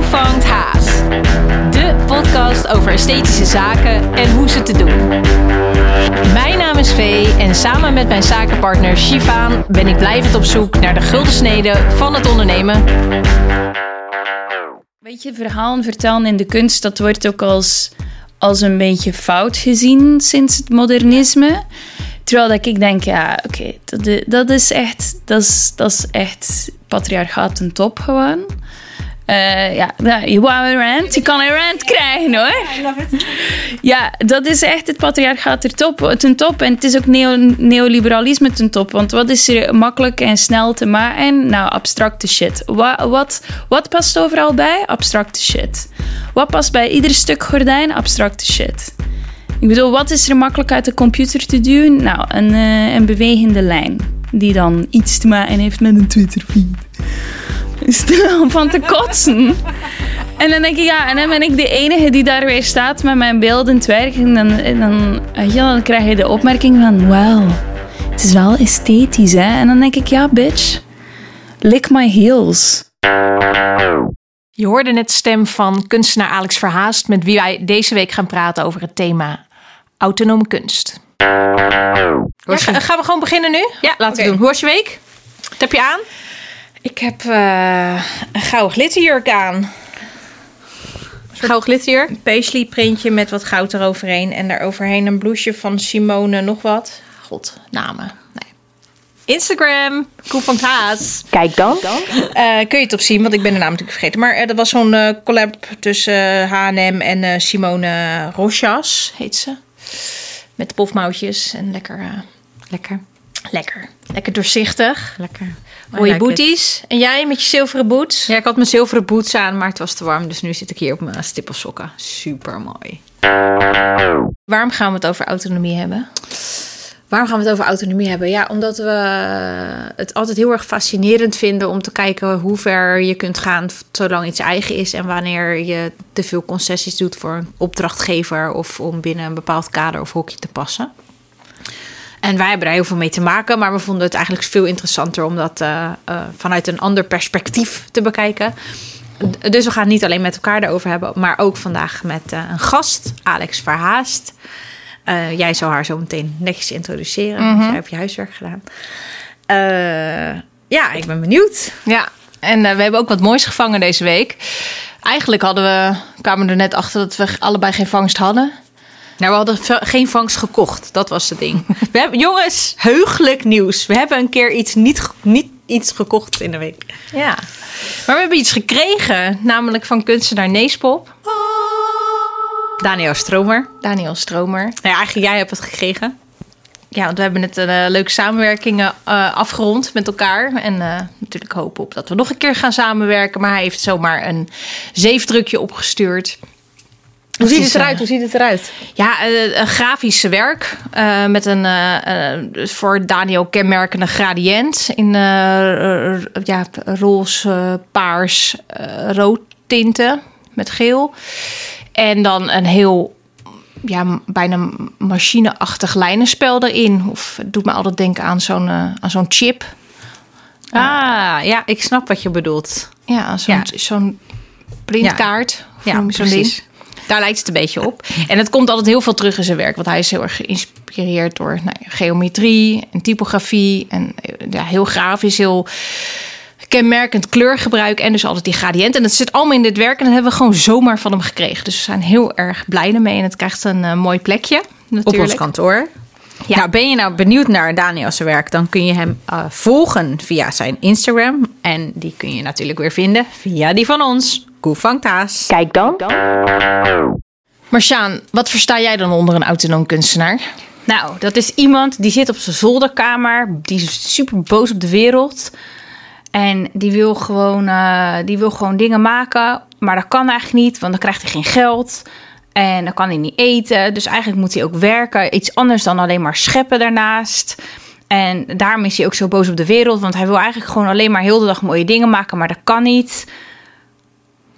Vangt Haas. De podcast over esthetische zaken en hoe ze te doen. Mijn naam is Vee en samen met mijn zakenpartner Shivaan ben ik blijvend op zoek naar de gulden snede van het ondernemen. Weet je, verhalen vertellen in de kunst, dat wordt ook als, als een beetje fout gezien sinds het modernisme. Terwijl dat ik denk, ja, oké, dat, dat is echt, dat is, dat is echt patriarchaat ten top gewoon. Eh, ja, je wou een rant, je kan een rant krijgen hoor. Ja, dat is echt het patriarchaat ten top, ten top. En het is ook neo, neoliberalisme ten top. Want wat is er makkelijk en snel te maken? Nou, abstracte shit. Wat, wat, wat past overal bij? Abstracte shit. Wat past bij ieder stuk gordijn? Abstracte shit. Ik bedoel, wat is er makkelijk uit de computer te duwen? Nou, een, eh, een bewegende lijn. Die dan iets te maken heeft met een Twitter-feed. Is om van te kotsen. En dan denk ik, ja, en dan ben ik de enige die daar weer staat met mijn beeldend werk. En dan, en dan, weet je, dan krijg je de opmerking van, wauw, het is wel esthetisch, hè? En dan denk ik, ja, bitch, lick my heels. Je hoorde net stem van kunstenaar Alex Verhaast, met wie wij deze week gaan praten over het thema autonome kunst. Ja, ga- gaan we gewoon beginnen nu? Ja, laten we doen. Hoe was je week? Wat heb je aan? Ik heb eh, een gouden glitterjurk aan. Gauw glitter. Een paisley printje met wat goud eroverheen. En daaroverheen een blouseje van Simone nog wat. God, namen. Nee. Instagram, Koe van Haas. Kijk dan. Eh, kun je het op zien, want ik ben de naam natuurlijk vergeten. Maar eh, dat was zo'n eh, collab tussen H&M en eh, Simone Rochas, heet ze. Met pofmouwtjes en lekker, eh, Lekker. lekker, lekker doorzichtig. Lekker. Mooie like it. booties. En jij met je zilveren boots? Ja, ik had mijn zilveren boots aan, maar het was te warm. Dus nu zit ik hier op mijn stippelsokken. Super mooi. Waarom gaan we het over autonomie hebben? Waarom gaan we het over autonomie hebben? Ja, omdat we het altijd heel erg fascinerend vinden om te kijken hoe ver je kunt gaan zolang iets eigen is en wanneer je te veel concessies doet voor een opdrachtgever of om binnen een bepaald kader of hokje te passen. En wij hebben daar heel veel mee te maken, maar we vonden het eigenlijk veel interessanter om dat eh, eh, vanuit een ander perspectief te bekijken. Dus we gaan het niet alleen met elkaar daarover hebben, maar ook vandaag met eh, een gast, Alex Verhaast. Jij zou haar zo meteen netjes introduceren. want Jij hebt je huiswerk gedaan. Ja, ik ben benieuwd. Ja, en we hebben ook wat moois gevangen deze week. Eigenlijk hadden we, kwamen we er net achter dat we allebei geen vangst hadden. Nou, we hadden geen vangst gekocht. Dat was het ding. We hebben, jongens, heugelijk nieuws. We hebben een keer iets niet, niet iets gekocht in de week. Ja. Maar we hebben iets gekregen, namelijk van kunstenaar Neespop, Daniel Stromer. Daniel Stromer. Nou ja, eigenlijk jij hebt het gekregen. Ja, want we hebben net een eh, leuke samenwerking eh, afgerond met elkaar. En eh, natuurlijk hopen op dat we nog een keer gaan samenwerken. Maar hij heeft zomaar een zeefdrukje opgestuurd. Hoe ziet het eruit? Hoe ziet het eruit? Ja, eh, een grafische werk eh, met een eh, voor Daniel kenmerkende gradient in ja, roze, paars, rood tinten met geel. En dan een heel ja, bijna machineachtig lijnenspel erin. Of het doet me altijd denken aan zo'n aan zo'n chip. Ah, ja, ik snap wat je bedoelt. Ja, zo'n Ja. zo'n printkaart. Ja, zo'n precies. Daar lijkt het een beetje op. En het komt altijd heel veel terug in zijn werk. Want hij is heel erg geïnspireerd door nou, geometrie en typografie. En eh, ja, heel grafisch, heel kenmerkend kleurgebruik. En dus altijd die gradient. En dat zit allemaal in dit werk. En dat hebben we gewoon zomaar van hem gekregen. Dus we zijn heel erg blij ermee. En het krijgt een eh, mooi plekje. Natuurlijk. Op ons kantoor. Ja. Nou, ben je nou benieuwd naar Daniel's werk, dan kun je hem eh, volgen via zijn Instagram. En die kun je natuurlijk weer vinden via die van ons, Koe van Taas. Kijk dan. Maar Sjaan, wat versta jij dan onder een autonoom kunstenaar? Nou, dat is iemand die zit op zijn zolderkamer, die is super boos op de wereld. En die wil gewoon, eh, die wil gewoon dingen maken, maar dat kan eigenlijk niet, want dan krijgt hij geen geld. En dan kan hij niet eten. Dus eigenlijk moet hij ook werken. Iets anders dan alleen maar scheppen daarnaast. En daarom is hij ook zo boos op de wereld. Want hij wil eigenlijk gewoon alleen maar heel de dag mooie dingen maken. Maar dat kan niet.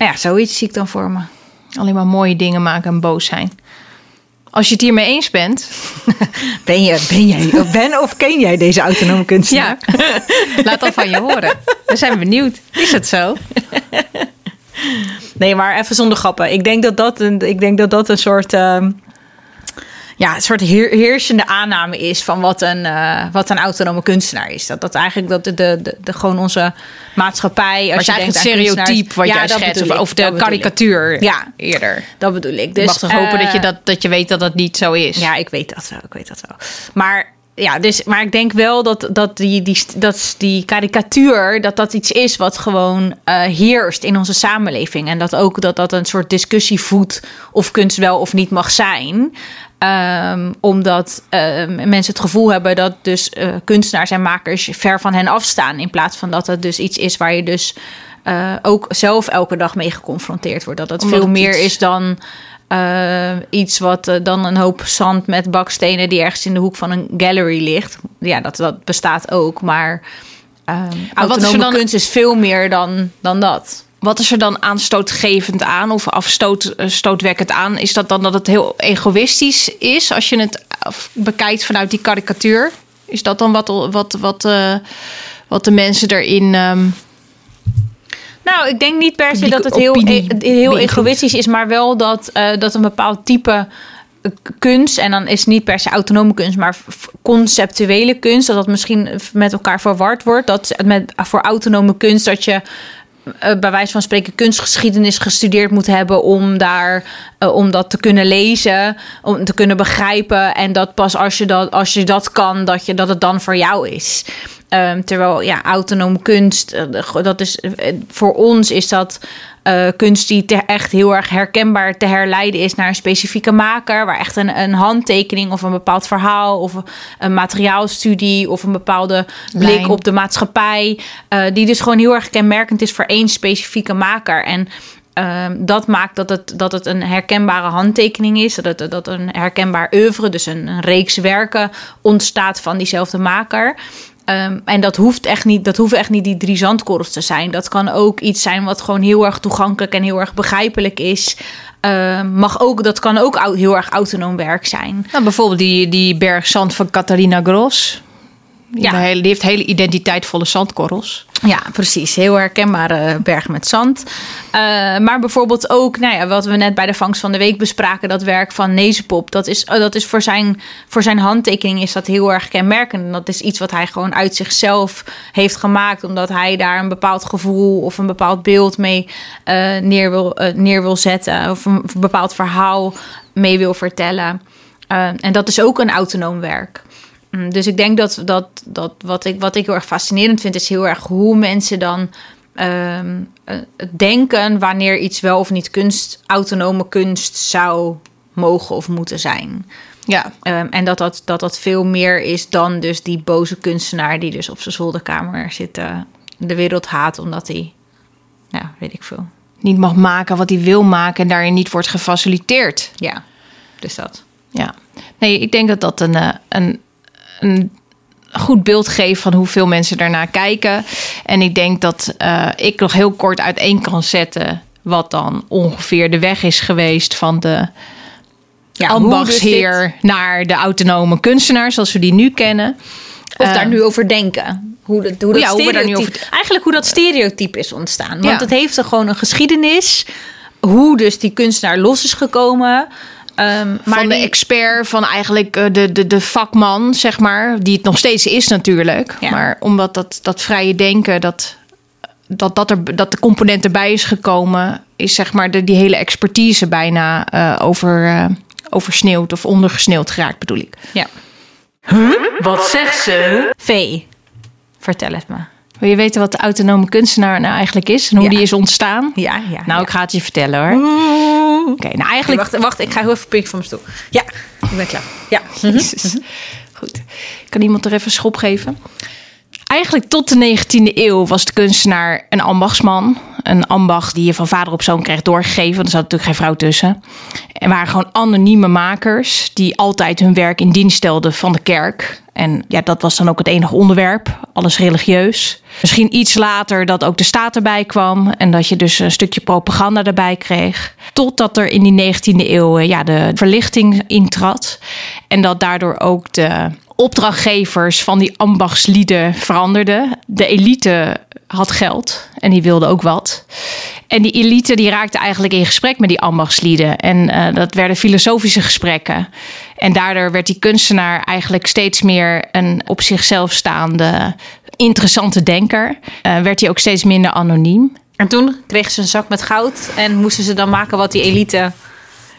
Nou ja, zoiets zie ik dan voor me. Alleen maar mooie dingen maken en boos zijn. Als je het hiermee eens bent, Ben, je, ben jij, ben of ken jij deze autonome kunstenaar? ja, laat dan van je horen. We zijn benieuwd. Is het zo? Nee, maar even zonder grappen. Ik denk dat dat een, ik denk dat dat een soort... ehm, ja, een soort heer- heersende aanname is van wat een, eh, wat een autonome kunstenaar is. Dat dat eigenlijk dat de, de, de, de- gewoon onze maatschappij. Als Maar je het stereotype wat Ja, jij schetst. Of, ik, of de ik. karikatuur Ja. eerder. Dat bedoel ik. Dus, je mag toch hopen dat, je eh, dat, dat je weet dat dat niet zo is. Ja, ik weet dat wel. Ik weet dat wel. Maar ja, dus, maar ik denk wel dat, dat, die, die, dat die karikatuur, dat dat iets is wat gewoon eh, heerst in onze samenleving. En dat ook dat dat een soort discussie voedt of kunst wel of niet mag zijn. Ehm, omdat ehm, mensen het gevoel hebben dat dus eh, kunstenaars en makers ver van hen afstaan. In plaats van dat het dus iets is waar je dus eh, ook zelf elke dag mee geconfronteerd wordt. Dat het Omdat veel meer iets- is dan eh, iets wat eh, dan een hoop zand met bakstenen die ergens in de hoek van een gallery ligt. Ja, dat, dat bestaat ook. Maar, ehm wat is er dan- kunst is veel meer dan, dan dat. Wat is er dan aanstootgevend aan of afstootwekkend aan? Is dat dan dat het heel egoïstisch is als je het bekijkt vanuit die karikatuur? Is dat dan wat, wat, wat, eh, wat de mensen erin. ehm, Nou, ik denk niet per se dat het heel, e- heel egoïstisch is, maar wel dat, eh, dat een bepaald type eh, kunst, en dan is het niet per se autonome kunst, maar conceptuele kunst, dat dat misschien met elkaar verward wordt. Dat met, voor autonome kunst dat je bij wijze van spreken kunstgeschiedenis gestudeerd moet hebben om daar eh, om dat te kunnen lezen, om te kunnen begrijpen en dat pas als je dat als je dat kan dat je dat het dan voor jou is. Ehm, terwijl ja, autonome kunst, eh, dat is eh, voor ons is dat eh, kunst die te- echt heel erg herkenbaar te herleiden is naar een specifieke maker, waar echt een, een handtekening of een bepaald verhaal of een materiaalstudie of een bepaalde blik Lijn. op de maatschappij, eh, die dus gewoon heel erg kenmerkend is voor één specifieke maker. En ehm, dat maakt dat het, dat het een herkenbare handtekening is, dat het dat een herkenbaar oeuvre, dus een, een reeks werken ontstaat van diezelfde maker. Ehm, en dat hoeft echt niet, dat hoeven echt niet die drie zandkorrels te zijn. Dat kan ook iets zijn wat gewoon heel erg toegankelijk en heel erg begrijpelijk is. Ehm, mag ook, dat kan ook heel erg autonoom werk zijn. nou, bijvoorbeeld die, die berg zand van Catharina Gros. Ja. die heeft hele identiteitvolle zandkorrels. Ja, precies. Heel herkenbare berg met zand. Eh, maar bijvoorbeeld ook, nou ja, wat we net bij de vangst van de week bespraken, dat werk van Nezepop. Dat is, dat is voor, zijn, voor zijn handtekening is dat heel erg kenmerkend. En dat is iets wat hij gewoon uit zichzelf heeft gemaakt, omdat hij daar een bepaald gevoel of een bepaald beeld mee eh, neer, wil, eh, neer wil zetten. Of een, of een bepaald verhaal mee wil vertellen. Eh, en dat is ook een autonoom werk. Mm, Dus ik denk dat, dat, dat wat, ik, wat ik heel erg fascinerend vind, is heel erg hoe mensen dan eh, denken wanneer iets wel of niet kunst, autonome kunst zou mogen of moeten zijn. Ja, Ehm, en dat dat, dat dat veel meer is dan dus die boze kunstenaar die dus op zijn zolderkamer zit, eh, de wereld haat omdat hij, ja, weet ik veel. niet mag maken wat hij wil maken en daarin niet wordt gefaciliteerd. Ja, dus dat. Ja, nee, ik denk dat dat een, eh, een, een goed beeld geeft van hoeveel mensen daarnaar kijken. En ik denk dat eh, ik nog heel kort uiteen kan zetten wat dan ongeveer de weg is geweest van de Ja, ambachtsheer naar de autonome kunstenaar zoals we die nu kennen. Of Eh, daar nu over denken. Hoe, dat, hoe, dat Ja, hoe daar over- Eigenlijk hoe dat stereotype is ontstaan. Want Ja. het heeft er gewoon een geschiedenis. Hoe dus die kunstenaar los is gekomen. Ehm, maar van de die- expert, van eigenlijk eh, de, de, de vakman, zeg maar. Die het nog steeds is natuurlijk. Ja. Maar omdat dat, dat vrije denken, dat, dat, dat, er, dat de component erbij is gekomen... is zeg maar de, die hele expertise bijna eh, over, eh, oversneeuwd of ondergesneeuwd geraakt, bedoel ik. ja. Wat zegt ze? V. Vertel het me. Wil je weten wat de autonome kunstenaar nou eigenlijk is? En hoe Ja. die is ontstaan? Ja, ja. Nou, ja. ik ga het je vertellen hoor. Oké, nou eigenlijk... wacht, wacht, ik ga heel even van mijn stoel. Ja, ik ben klaar. Ja. Jezus. Goed. Kan iemand er even schop geven? Eigenlijk tot de 19e eeuw was de kunstenaar een ambachtsman. Een ambacht die je van vader op zoon kreeg doorgegeven. Er zat natuurlijk geen vrouw tussen. En waren gewoon anonieme makers die altijd hun werk in dienst stelden van de kerk. En ja, dat was dan ook het enige onderwerp. Alles religieus. Misschien iets later dat ook de staat erbij kwam. En dat je dus een stukje propaganda erbij kreeg. Totdat er in die 19e eeuw eh, ja, de verlichting intrad. En dat daardoor ook de opdrachtgevers van die ambachtslieden veranderden. De elite had geld en die wilde ook wat. En die elite die raakte eigenlijk in gesprek met die ambachtslieden. En uh, dat werden filosofische gesprekken. En daardoor werd die kunstenaar eigenlijk steeds meer een op zichzelf staande interessante denker. Uh, werd hij ook steeds minder anoniem. En toen kregen ze een zak met goud en moesten ze dan maken wat die elite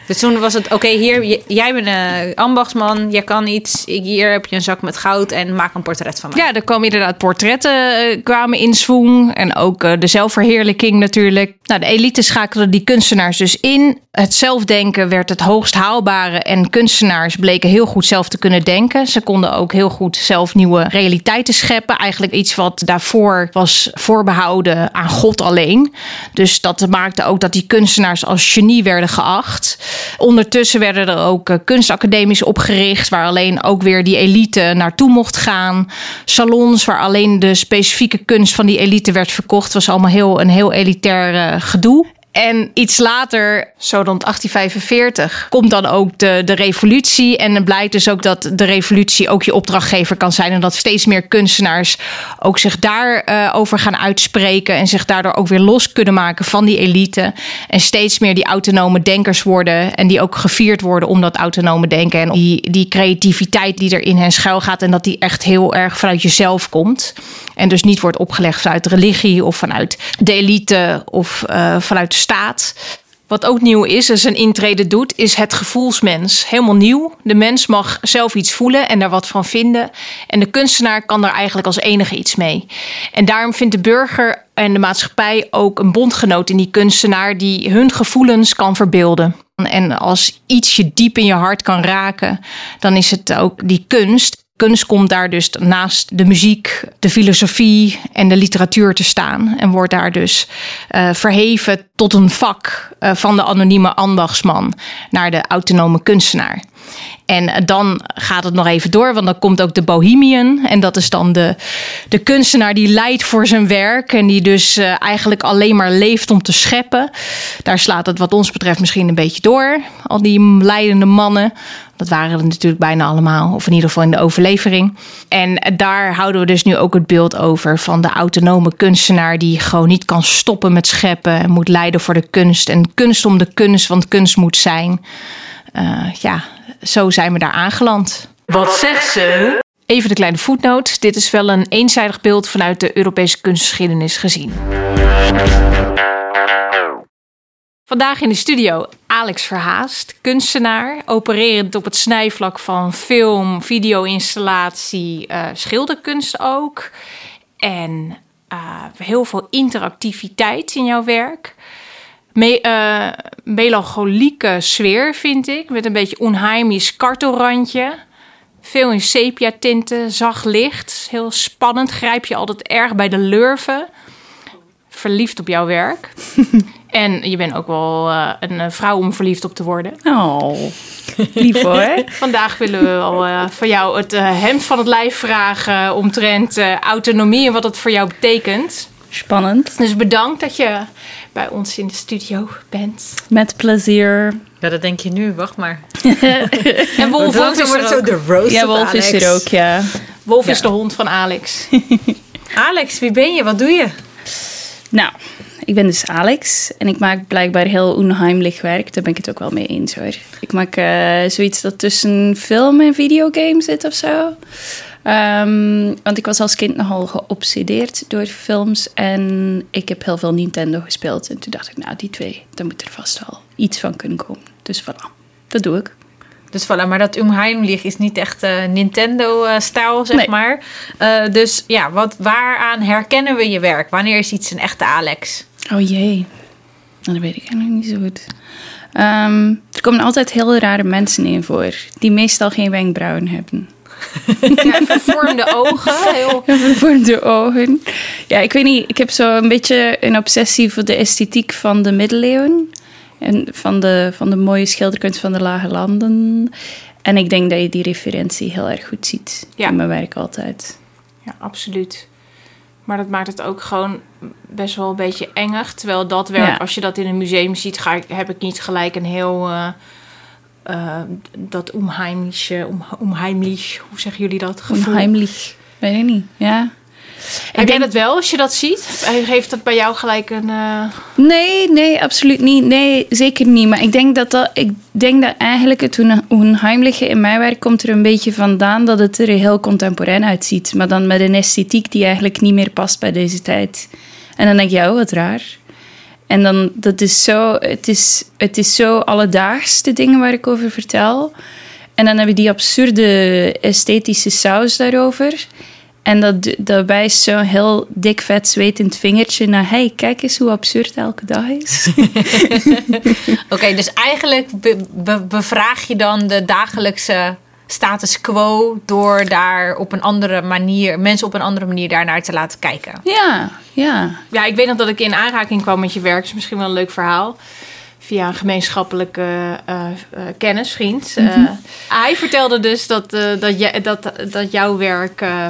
dus toen was het, oké, hier, jij bent een ambachtsman, jij kan iets. Hier heb je een zak met goud en maak een portret van mij. Ja, er kwamen inderdaad portretten uh, kwamen in swing. En ook uh, de zelfverheerlijking natuurlijk. Nou, de elite schakelde die kunstenaars dus in. Het zelfdenken werd het hoogst haalbare. En kunstenaars bleken heel goed zelf te kunnen denken. Ze konden ook heel goed zelf nieuwe realiteiten scheppen. Eigenlijk iets wat daarvoor was voorbehouden aan God alleen. Dus dat maakte ook dat die kunstenaars als genie werden geacht. Ondertussen werden er ook uh, kunstacademies opgericht, waar alleen ook weer die elite naartoe mocht gaan. Salons waar alleen de specifieke kunst van die elite werd verkocht, was allemaal heel, een heel elitair uh, gedoe. En iets later, zo rond 1845, komt dan ook de, de revolutie. En het blijkt dus ook dat de revolutie ook je opdrachtgever kan zijn. En dat steeds meer kunstenaars ook zich daarover uh, over gaan uitspreken. En zich daardoor ook weer los kunnen maken van die elite. En steeds meer die autonome denkers worden. En die ook gevierd worden om dat autonome denken. En die, die creativiteit die er in hen schuil gaat. En dat die echt heel erg vanuit jezelf komt. En dus niet wordt opgelegd vanuit religie of vanuit de elite of uh, vanuit staat. Wat ook nieuw is, als een intrede doet, is het gevoelsmens. Helemaal nieuw. De mens mag zelf iets voelen en daar wat van vinden. En de kunstenaar kan daar eigenlijk als enige iets mee. En daarom vindt de burger en de maatschappij ook een bondgenoot in die kunstenaar die hun gevoelens kan verbeelden. En als iets je diep in je hart kan raken, dan is het ook die kunst kunst komt daar dus naast de muziek, de filosofie en de literatuur te staan. En wordt daar dus uh, verheven tot een vak uh, van de anonieme ambachtsman naar de autonome kunstenaar. En dan gaat het nog even door, want dan komt ook de Bohemian. En dat is dan de, de kunstenaar die leidt voor zijn werk. En die dus eigenlijk alleen maar leeft om te scheppen. Daar slaat het wat ons betreft misschien een beetje door. Al die leidende mannen. Dat waren er natuurlijk bijna allemaal, of in ieder geval in de overlevering. En daar houden we dus nu ook het beeld over van de autonome kunstenaar die gewoon niet kan stoppen met scheppen en moet leiden voor de kunst. En kunst om de kunst, want kunst moet zijn. Uh, ja, zo zijn we daar aangeland. Wat zegt ze? Even de kleine voetnoot. Dit is wel een eenzijdig beeld vanuit de Europese kunstgeschiedenis gezien. Vandaag in de studio Alex Verhaast, kunstenaar, opererend op het snijvlak van film, video-installatie, uh, schilderkunst ook. En uh, heel veel interactiviteit in jouw werk. Me uh, melancholieke sfeer vind ik, met een beetje onheimisch kartelrandje. Veel in sepia tinten, zacht licht, heel spannend. Grijp je altijd erg bij de lurven. Verliefd op jouw werk. En je bent ook wel uh, een vrouw om verliefd op te worden. Oh, lief hoor. Vandaag willen we al uh, van jou het uh, hemd van het lijf vragen omtrent autonomie en wat het voor jou betekent. Spannend. Dus bedankt dat je bij ons in de studio bent. Met plezier. Ja, dat denk je nu. Wacht maar. en Wolf, Wolf is er ook. de roast ja, Wolf is er ook, ja. Wolf ja. is de hond van Alex. Alex, wie ben je? Wat doe je? Nou, ik ben dus Alex en ik maak blijkbaar heel onheimelijk werk. Daar ben ik het ook wel mee eens hoor. Ik maak uh, zoiets dat tussen film en videogame zit of zo. Um, want ik was als kind nogal geobsedeerd door films en ik heb heel veel Nintendo gespeeld. En toen dacht ik, nou die twee, daar moet er vast wel iets van kunnen komen. Dus voilà, dat doe ik. Dus voilà, maar dat Umheimlich is niet echt uh, Nintendo-stijl, zeg Nee. maar. Uh, dus ja, wat, waaraan herkennen we je werk? Wanneer is iets een echte Alex? Oh jee, Nou, dat weet ik eigenlijk niet zo goed. Um, er komen altijd heel rare mensen in voor, die meestal geen wenkbrauwen hebben. Ja, vervormde ogen. Heel... Vervormde ogen. Ja, ik weet niet, ik heb zo een beetje een obsessie voor de esthetiek van de middeleeuwen. En van de, van de mooie schilderkunst van de Lage Landen. En ik denk dat je die referentie heel erg goed ziet Ja. in mijn werk altijd. Ja, absoluut. Maar dat maakt het ook gewoon best wel een beetje engig. Terwijl dat werk, Ja. als je dat in een museum ziet, ga ik, heb ik niet gelijk een heel... eh, eh, dat onheimliche, om, onheimlich, hoe zeggen jullie dat? Gevoel. Onheimlich. Weet ik niet, ja. Heb jij denk- dat wel als je dat ziet? Heeft dat bij jou gelijk een... eh, Nee, nee, absoluut niet. Nee, zeker niet. Maar ik denk dat, dat, ik denk dat eigenlijk het onheimliche in mijn werk komt er een beetje vandaan dat het er heel contemporain uitziet. Maar dan met een esthetiek die eigenlijk niet meer past bij deze tijd. En dan denk je, oh, wat raar. En dan, dat is zo, het is, het is zo alledaags, de dingen waar ik over vertel. En dan heb je die absurde esthetische saus daarover. En dat, dat wijst zo'n heel dik, vet, zwetend vingertje naar... hey, kijk eens hoe absurd elke dag is. Oké, dus eigenlijk be- be- bevraag je dan de dagelijkse status quo door daar op een andere manier, mensen op een andere manier daarnaar te laten kijken. ja, ja. Ja, ik weet nog dat ik in aanraking kwam met je werk. is misschien wel een leuk verhaal. Via een gemeenschappelijke eh, eh, kennis, vriend. Eh, hij vertelde dus dat, eh, dat, jij- dat, dat jouw werk... eh,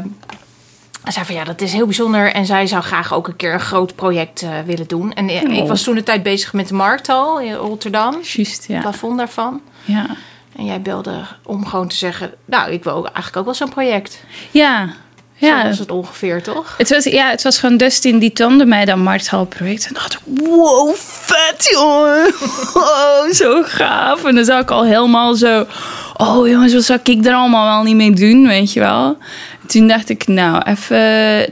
hij zei van ja, dat is heel bijzonder. En zij zou graag ook een keer een groot project willen doen. En eh, ik Oh. was toen de tijd bezig met de markthal in Rotterdam. Juist, Het ja. plafond daarvan. Ja, En jij belde om gewoon te zeggen... Nou, ik wil ook eigenlijk ook wel zo'n project. ja. Zo ja. was het ongeveer, toch? Het was, ja, het was gewoon Dustin die toonde mij dat Marthal project. En dacht ik, wow, vet jongen. Oh, zo gaaf. En dan zag ik al helemaal zo... Oh jongens, wat zou ik er allemaal wel niet mee doen, weet je wel. Toen dacht ik, nou, even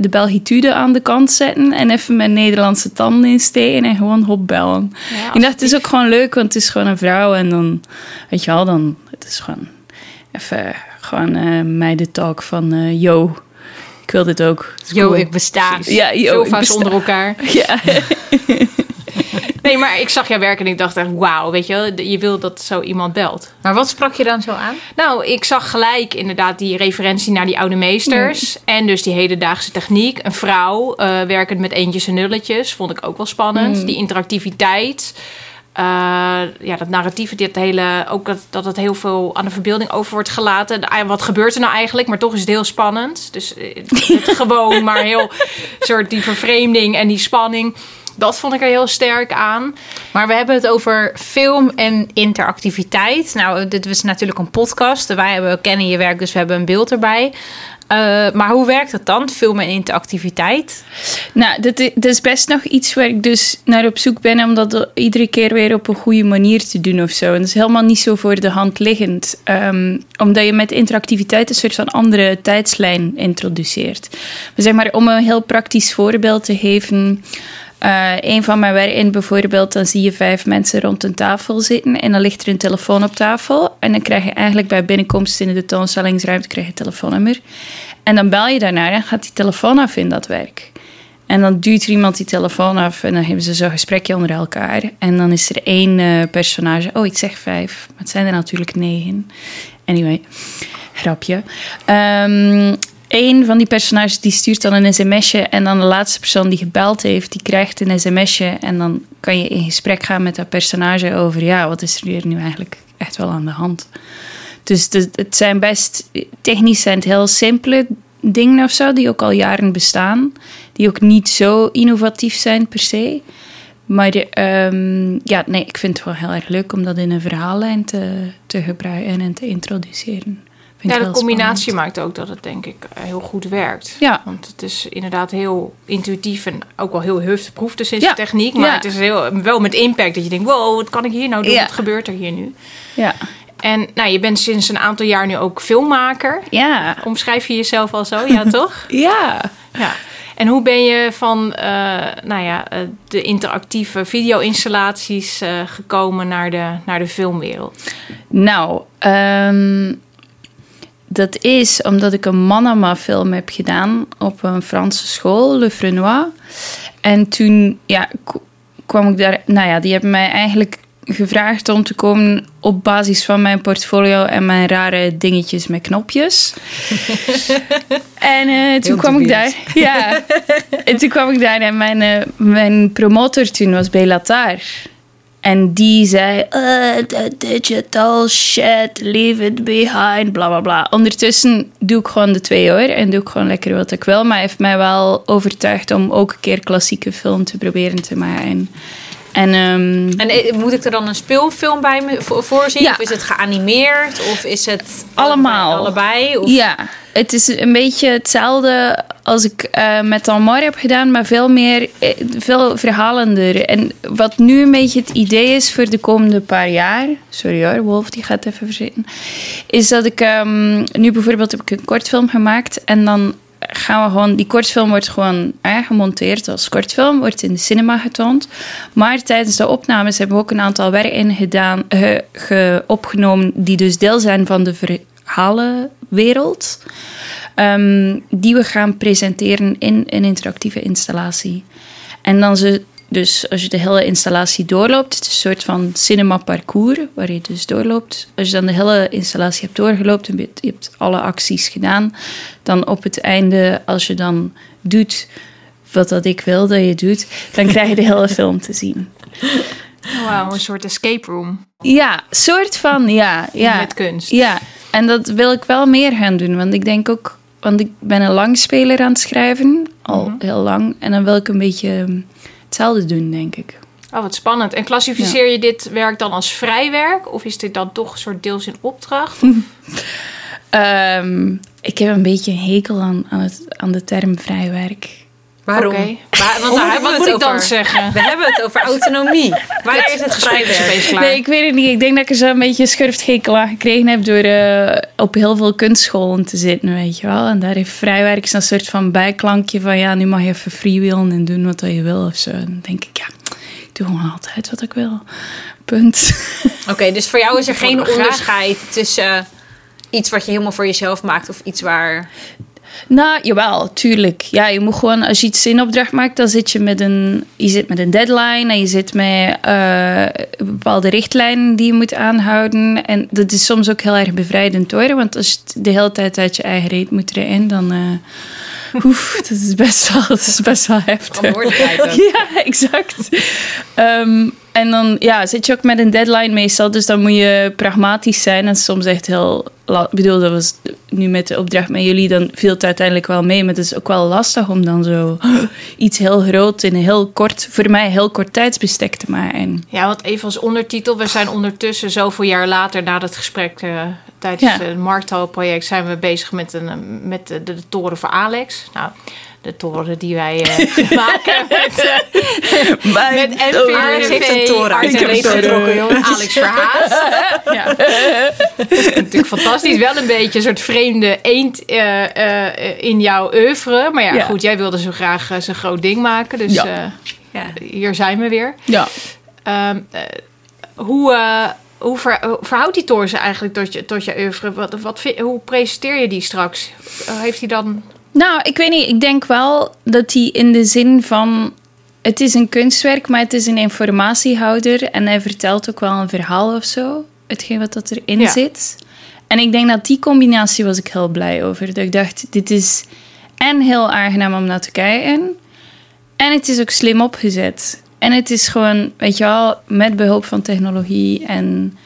de Belgitude aan de kant zetten... en even mijn Nederlandse tanden insteken en gewoon hopbellen. Ja, ik dacht, het is ook gewoon leuk, want het is gewoon een vrouw. En dan, weet je wel, dan... Het is gewoon even gewoon eh meidentalk van... eh yo, ik wil dit ook. Yo, cool. ik besta. Ja, yo, ik besta- onder elkaar. Ja. Nee, maar ik zag jouw werk en ik dacht echt, wauw, weet je wel, je wil dat zo iemand belt. Maar wat sprak je dan zo aan? Nou, ik zag gelijk inderdaad die referentie naar die oude meesters. En dus die hedendaagse techniek. Een vrouw eh, werkend met eentjes en nulletjes, vond ik ook wel spannend. Die interactiviteit. Eh, ja, dat narratieve, dit hele, ook dat, dat het heel veel aan de verbeelding over wordt gelaten. De- Wat gebeurt er nou eigenlijk? Maar toch is het heel spannend. Dus eh, het gewoon, maar heel soort die vervreemding en die spanning. Dat vond ik er heel sterk aan. Maar we hebben het over film en interactiviteit. Nou, dit is natuurlijk een podcast. Wij hebben, kennen je werk, dus we hebben een beeld erbij. Eh, maar hoe werkt het dan, film en interactiviteit? Nou, dit is best nog iets waar ik dus naar op zoek ben... om dat iedere keer weer op een goede manier te doen of zo. En dat is helemaal niet zo voor de hand liggend. Ehm, omdat je met interactiviteit een soort van andere tijdslijn introduceert. Maar zeg maar, om een heel praktisch voorbeeld te geven... eh, een van mijn werken bijvoorbeeld, dan zie je vijf mensen rond een tafel zitten en dan ligt er een telefoon op tafel. En dan krijg je eigenlijk bij binnenkomst in de tentoonstellingsruimte krijg je een telefoonnummer. En dan bel je daarnaar en gaat die telefoon af in dat werk. En dan duwt er iemand die telefoon af en dan hebben ze zo'n gesprekje onder elkaar. En dan is er één eh, personage. Oh, ik zeg vijf, maar het zijn er natuurlijk negen. Anyway, grapje. Ehm Eén van die personages die stuurt dan een sms'je en dan de laatste persoon die gebeld heeft, die krijgt een sms'je en dan kan je in gesprek gaan met dat personage over ja, wat is er hier nu eigenlijk echt wel aan de hand. Dus het zijn best, technisch zijn heel simpele dingen of zo, die ook al jaren bestaan, die ook niet zo innovatief zijn per se. Maar ehm, ja, nee, ik vind het wel heel erg leuk om dat in een verhaallijn te, te gebruiken en te introduceren. Ja, de combinatie spannend. maakt ook dat het denk ik eh, heel goed werkt. Ja. Want het is inderdaad heel intuïtief en ook wel heel hufteproef dus is Ja. de techniek. Maar Ja. het is heel, wel met impact dat je denkt, wow, wat kan ik hier nou doen? Wat gebeurt er hier nu? Ja. En nou, je bent sinds een aantal jaar nu ook filmmaker. Ja. Omschrijf je jezelf al zo, ja toch? Ja. Ja. En hoe ben je van eh, nou ja, eh, de interactieve video-installaties gekomen naar de, naar de filmwereld? Nou, ehm, dat is omdat ik een Manama-film heb gedaan op een Franse school, Le Frenois. En toen ja, kwam ik daar... Nou ja, die hebben mij eigenlijk gevraagd om te komen op basis van mijn portfolio en mijn rare dingetjes met knopjes. en eh, toen kwam ik daar... Ja, en toen kwam ik daar en mijn, eh, mijn promotor toen was Belatar. En die zei, uh, the digital shit, leave it behind, bla bla bla. Ondertussen doe ik gewoon de twee hoor en doe ik gewoon lekker wat ik wil. Maar hij heeft mij wel overtuigd om ook een keer klassieke film te proberen te maken. En ehm, En eh, moet ik er dan een speelfilm bij me voor- voorzien? Ja. Of is het geanimeerd? Of is het Allemaal. Allebei? Of... ja, het is een beetje hetzelfde als ik eh, met Almar heb gedaan, maar veel meer, eh, veel verhalender. En wat nu een beetje het idee is voor de komende paar jaar, sorry hoor, Wolf die gaat even verzitten, is dat ik ehm, nu bijvoorbeeld heb ik een kortfilm gemaakt en dan gaan we gewoon, die kortfilm wordt gewoon eh, gemonteerd als kortfilm, wordt in de cinema getoond. Maar tijdens de opnames hebben we ook een aantal werken gedaan, ge- ge- opgenomen die dus deel zijn van de verhalenwereld. ehm, die we gaan presenteren in een interactieve installatie. En dan ze, dus als je de hele installatie doorloopt, het is een soort van cinema parcours waar je dus doorloopt. Als je dan de hele installatie hebt doorgelopen en je hebt- alle acties gedaan, dan op het einde, als je dan doet wat dat ik wil dat je doet, dan krijg je de hele film te zien. Wauw, een soort escape room Ja, soort van, ja. ja. met kunst. Ja, en dat wil ik wel meer gaan doen. Want ik denk ook, want ik ben een langspeler aan het schrijven, al Mhm. heel lang. En dan wil ik een beetje hm, hetzelfde doen, denk ik. Oh, wat spannend. En klassificeer je dit werk dan als vrij werk? Of is dit dan toch een soort deels in opdracht? Ehm, ik heb een beetje een hekel aan, aan, het, aan de term vrijwerk. Waarom? Waar- want Wat, daar hebben wat we moet het ik dan over. zeggen? We hebben het over autonomie. Waar is het gesprek. Nee, ik weet het niet. Ik denk dat ik er zo een beetje schurfthekel aan gekregen heb door eh, op heel veel kunstscholen te zitten, weet je wel. En daar heeft vrijwerk zo'n soort van bijklankje van ja, nu mag je even freewheelen en doen wat je wil of zo. En dan denk ik, ja, ik doe gewoon altijd wat ik wil. Punt. Oké, dus voor jou is er geen onderscheid tussen iets wat je helemaal voor jezelf maakt of iets waar... Nou, jawel, tuurlijk. Ja, je moet gewoon, als je iets in opdracht maakt, dan zit je met een, je zit met een deadline en je zit met eh, bepaalde richtlijnen die je moet aanhouden. En dat is soms ook heel erg bevrijdend hoor, want als je de hele tijd uit je eigen reet moet erin, dan. eh oef, dat is best wel, dat is best wel heftig. Ja, exact. Ehm, en dan ja, zit je ook met een deadline meestal, dus dan moet je pragmatisch zijn en soms echt heel. Ik bedoel, dat was nu met de opdracht met jullie, dan viel het uiteindelijk wel mee, maar het is ook wel lastig om dan zo iets heel groot in een heel kort, voor mij heel kort tijdsbestek te maken. Ja, want even als ondertitel. We zijn ondertussen zoveel jaar later na dat gesprek... eh, tijdens Ja. het Markthal-project zijn we bezig met, een, eh, met de, de, toren voor Alex. Nou, de toren die wij eh, maken met, eh, met. Alex heeft een toren Art leven Leeftijd. getrokken. Alex Verhaas. ja. Dat is natuurlijk fantastisch. Wel een beetje een soort vreemde eend eh, eh, in jouw oeuvre. Maar ja, Ja. goed, jij wilde zo graag zo'n groot ding maken. Dus Ja. eh, Ja. hier zijn we weer. Ja. Ehm, eh, hoe, eh, hoe, ver- hoe verhoudt die toren zich eigenlijk tot je, tot je oeuvre? Wat, hoe presenteer je die straks? Heeft hij dan... Nou, ik weet niet. Ik denk wel dat hij in de zin van. Het is een kunstwerk, maar het is een informatiehouder. En hij vertelt ook wel een verhaal of zo. Hetgeen wat dat erin Ja. zit. En ik denk dat die combinatie was ik heel blij over. Dat ik dacht, dit is en heel aangenaam om naar te kijken. En het is ook slim opgezet. En het is gewoon, weet je wel, met behulp van technologie. En,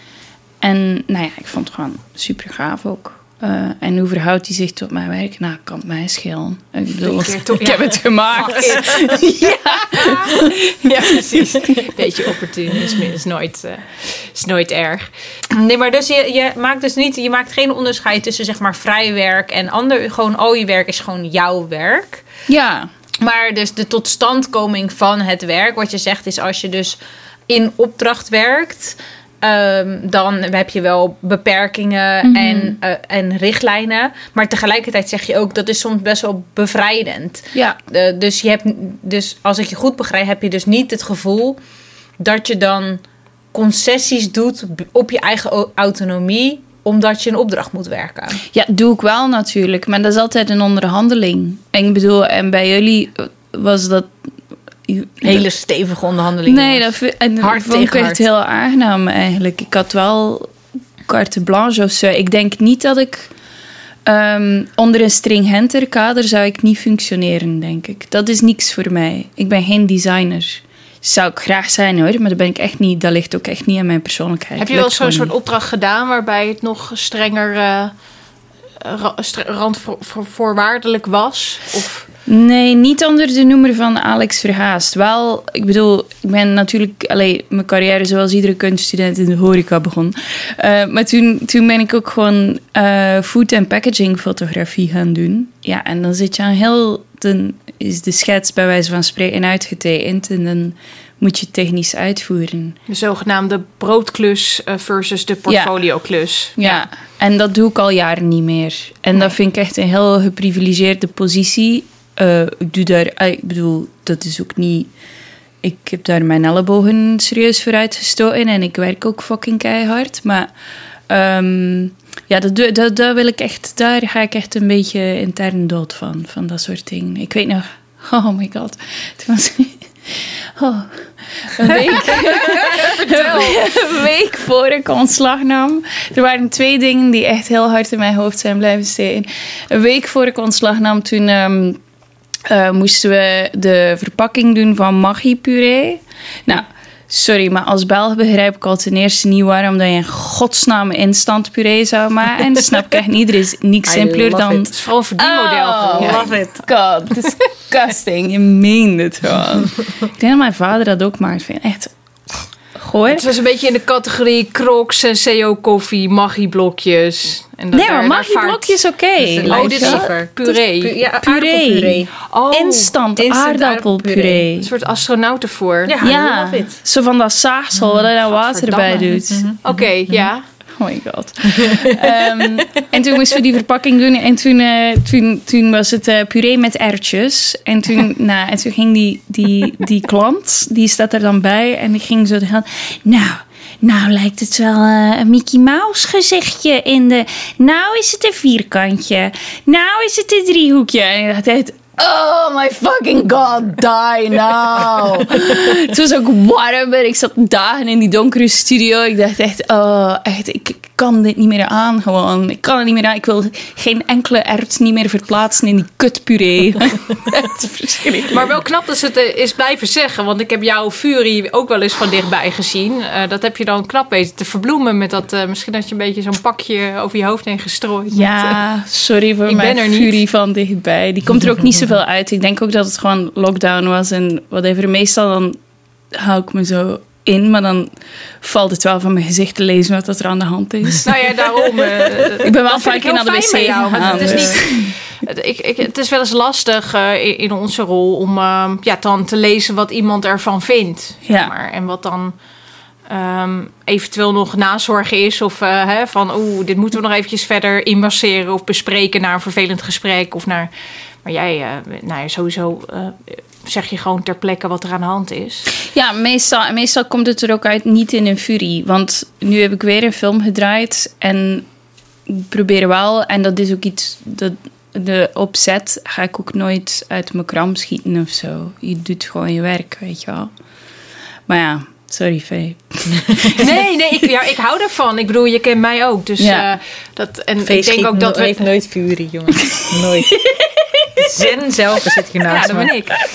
en nou ja, ik vond het gewoon super gaaf ook. Eh, en hoe verhoudt hij zich tot mijn werk? Nou, kan het mij schelen. Ik bedoel, ik ja. heb het gemaakt. Ja, precies. Beetje opportunisme is nooit, eh, is nooit erg. Nee, maar dus je, je maakt dus niet, je maakt geen onderscheid tussen zeg maar vrij werk en ander. Gewoon al je werk is gewoon jouw werk. Ja, Maar dus de totstandkoming van het werk, wat je zegt, is als je dus in opdracht werkt, ehm, dan heb je wel beperkingen en, eh, en richtlijnen. Maar tegelijkertijd zeg je ook dat is soms best wel bevrijdend. ja. Eh, dus je hebt, dus als ik je goed begrijp, heb je dus niet het gevoel dat je dan concessies doet op je eigen au- autonomie, omdat je een opdracht moet werken. Ja, doe ik wel natuurlijk. Maar dat is altijd een onderhandeling. En ik bedoel, en bij jullie was dat... Hele stevige onderhandelingen. Nee, dat en Hard vond ik echt hard. heel aangenaam eigenlijk. Ik had wel carte blanche of zo. Ik denk niet dat ik... ehm, onder een stringenter kader zou ik niet functioneren, denk ik. Dat is niks voor mij. Ik ben geen designer. Zou ik graag zijn hoor, maar dat ben ik echt niet. Dat ligt ook echt niet aan mijn persoonlijkheid. Heb je wel zo'n soort opdracht gedaan waarbij het nog strenger ra- stre- randvoorwaardelijk was? Of Nee, niet onder de noemer van Alex Verhaast. Wel, ik bedoel, ik ben natuurlijk allee, mijn carrière zoals iedere kunststudent in de horeca begon. Eh, maar toen, toen ben ik ook gewoon eh, food en packaging fotografie gaan doen. Ja, en dan zit je aan heel dan is de schets bij wijze van spreken uitgetekend en dan moet je technisch uitvoeren. De zogenaamde broodklus eh, versus de portfolioklus. Ja. en dat doe ik al jaren niet meer. En dat vind ik echt een heel geprivilegeerde positie. Eh, ik doe daar, eh, ik bedoel, dat is ook niet. Ik heb daar mijn ellebogen serieus voor uitgestoten en ik werk ook fucking keihard. Maar ehm, ja, dat, dat, dat wil ik echt, daar ga ik echt een beetje intern dood van, van dat soort dingen. Ik weet nog, oh my god, toen was oh, een week, een week voor ik ontslag nam. Er waren twee dingen die echt heel hard in mijn hoofd zijn blijven steken. Een week voor ik ontslag nam, toen ehm, eh, moesten we de verpakking doen van Maggi-puree. Nou, sorry, maar als Belg begrijp ik al ten eerste niet waarom dat je in godsnaam instant puree zou maken. Dat snap ik echt niet. Er is niks simpeler dan... Het is vooral een verdienmodel. Oh. Love it. God, disgusting. Je meent het gewoon. Ik denk dat mijn vader dat ook maakt. Ik vind echt Het was een beetje in de categorie Crocs, Senseo koffie, Maggi blokjes. En dat Nee, daar- maar daar Maggi vaart- blokjes oké. Oh, dit is Lekker. puree. Pu- Ja, Puree. aardappelpuree. Oh, Instant, instant aardappelpuree. een soort astronautenvoer. Ja, Ja, I love it. zo van dat zaagsel waar je dan water bij Gadverdamme. doet. Oké, ja. Oh my god. Ehm, en toen moesten we die verpakking doen. En toen, eh, toen, toen was het eh, puree met erwtjes. En toen, nou, en toen ging die, die, die klant, die staat er dan bij. En die ging zo gaan. Nou, nou lijkt het wel eh, een Mickey Mouse gezichtje in de... Nou is het een vierkantje. Nou is het een driehoekje. En ik dacht. Oh my fucking god, die now. het was ook warm en ik zat dagen in die donkere studio. Ik dacht echt, oh, echt, ik, ik kan dit niet meer aan gewoon. Ik kan het niet meer aan. Ik wil geen enkele ert niet meer verplaatsen in die kutpuree. Maar wel knap dat ze het eh, is blijven zeggen. Want ik heb jouw Fury ook wel eens van dichtbij gezien. Eh, dat heb je dan knap weten te verbloemen met dat... eh, misschien dat je een beetje zo'n pakje over je hoofd heen gestrooid. met, eh, Ja, sorry voor Ik ben mijn er niet. furie van dichtbij. Die komt er ook niet zoveel uit. Ik denk ook dat het gewoon lockdown was en whatever. Meestal dan hou ik me zo in, maar dan valt het wel van mijn gezicht te lezen wat dat er aan de hand is. Nou ja, daarom. eh, Ik ben wel vaak naar de wc jou, gegaan, Het is, dus. niet, het, ik, ik, het is wel eens lastig eh, in, in onze rol om eh, ja, dan te lezen wat iemand ervan vindt. zeg Ja. maar. En wat dan ehm, eventueel nog nazorg is. Of eh, hè, van, oeh, dit moeten we nog eventjes verder inmasseren of bespreken naar een vervelend gesprek. Of naar, maar jij, eh, nou ja, sowieso eh, zeg je gewoon ter plekke wat er aan de hand is. Ja, meestal, meestal komt het er ook uit niet in een furie. Want nu heb ik weer een film gedraaid en ik probeer wel, en dat is ook iets dat de opzet ga ik ook nooit uit mijn kram schieten of zo. Je doet gewoon je werk, weet je wel. Maar ja, sorry, Faye. Nee, nee, ik, ja, ik hou ervan. Ik bedoel, je kent mij ook. Dus Ja. eh, dat, en ik denk ook dat we... heeft nooit furie, jongen. nooit. Zen zelf zit hier Ja, naast dat me. ben ik.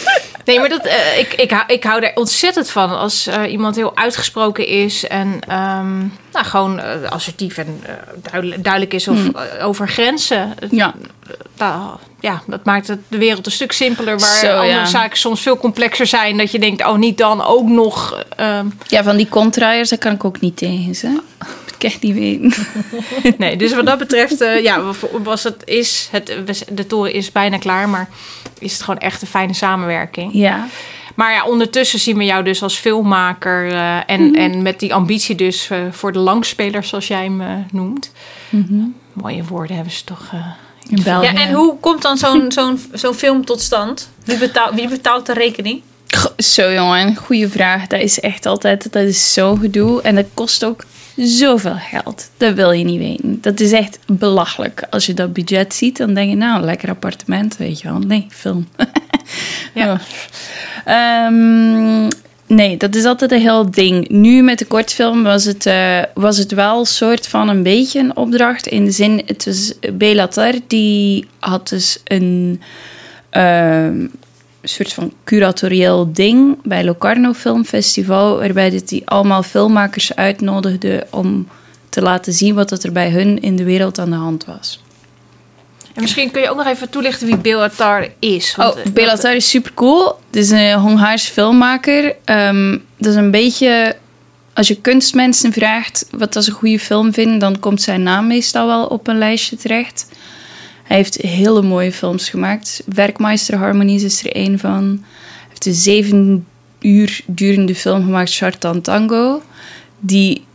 Nee, maar dat, eh, ik, ik, hou, ik hou er ontzettend van als eh, iemand heel uitgesproken is en ehm, nou, gewoon eh, assertief en duidelijk, duidelijk is of, eh, over grenzen. Ja. nou, ja, dat maakt het de wereld een stuk simpeler. Waar Zo, andere ja. zaken soms veel complexer zijn. Dat je denkt, oh, niet dan ook nog. ehm, Ja, van die contraiers, daar kan ik ook niet tegen, hè. Ik echt niet weten. nee, dus wat dat betreft, eh, ja, was het, is het, de toren is bijna klaar, maar is het gewoon echt een fijne samenwerking. Ja. Maar ja, ondertussen zien we jou dus als filmmaker eh, en, en met die ambitie dus eh, voor de langspelers, zoals jij hem noemt. Mooie woorden hebben ze toch. eh, In België. Ja, en hoe komt dan zo'n zo'n zo'n film tot stand? Wie betaalt, wie betaalt de rekening? Goh, Zo jongen, goede vraag. Dat is echt altijd, dat is zo'n gedoe. En dat kost ook zoveel geld. Dat wil je niet weten. Dat is echt belachelijk. Als je dat budget ziet, dan denk je, nou, een lekker appartement, weet je wel. Nee, film. Ja. Oh. Ehm, nee, dat is altijd een heel ding. Nu met de kortfilm was het, eh, was het wel een soort van een beetje een opdracht. In de zin, het was Belatar, die had dus een ehm, soort van curatorieel ding bij Locarno Film Festival, waarbij dit die allemaal filmmakers uitnodigde om te laten zien wat dat er bij hun in de wereld aan de hand was. En misschien kun je ook nog even toelichten wie Bill Attar is. want, Oh, eh, Belatar is super cool. Het is een Hongaarse filmmaker. Ehm, dat is een beetje. Als je kunstmensen vraagt wat als een goede film vinden, dan komt zijn naam meestal wel op een lijstje terecht. Hij heeft hele mooie films gemaakt. Werkmeister Harmonies is er één van. Hij heeft een zeven uur durende film gemaakt, Chartan Tango. Die,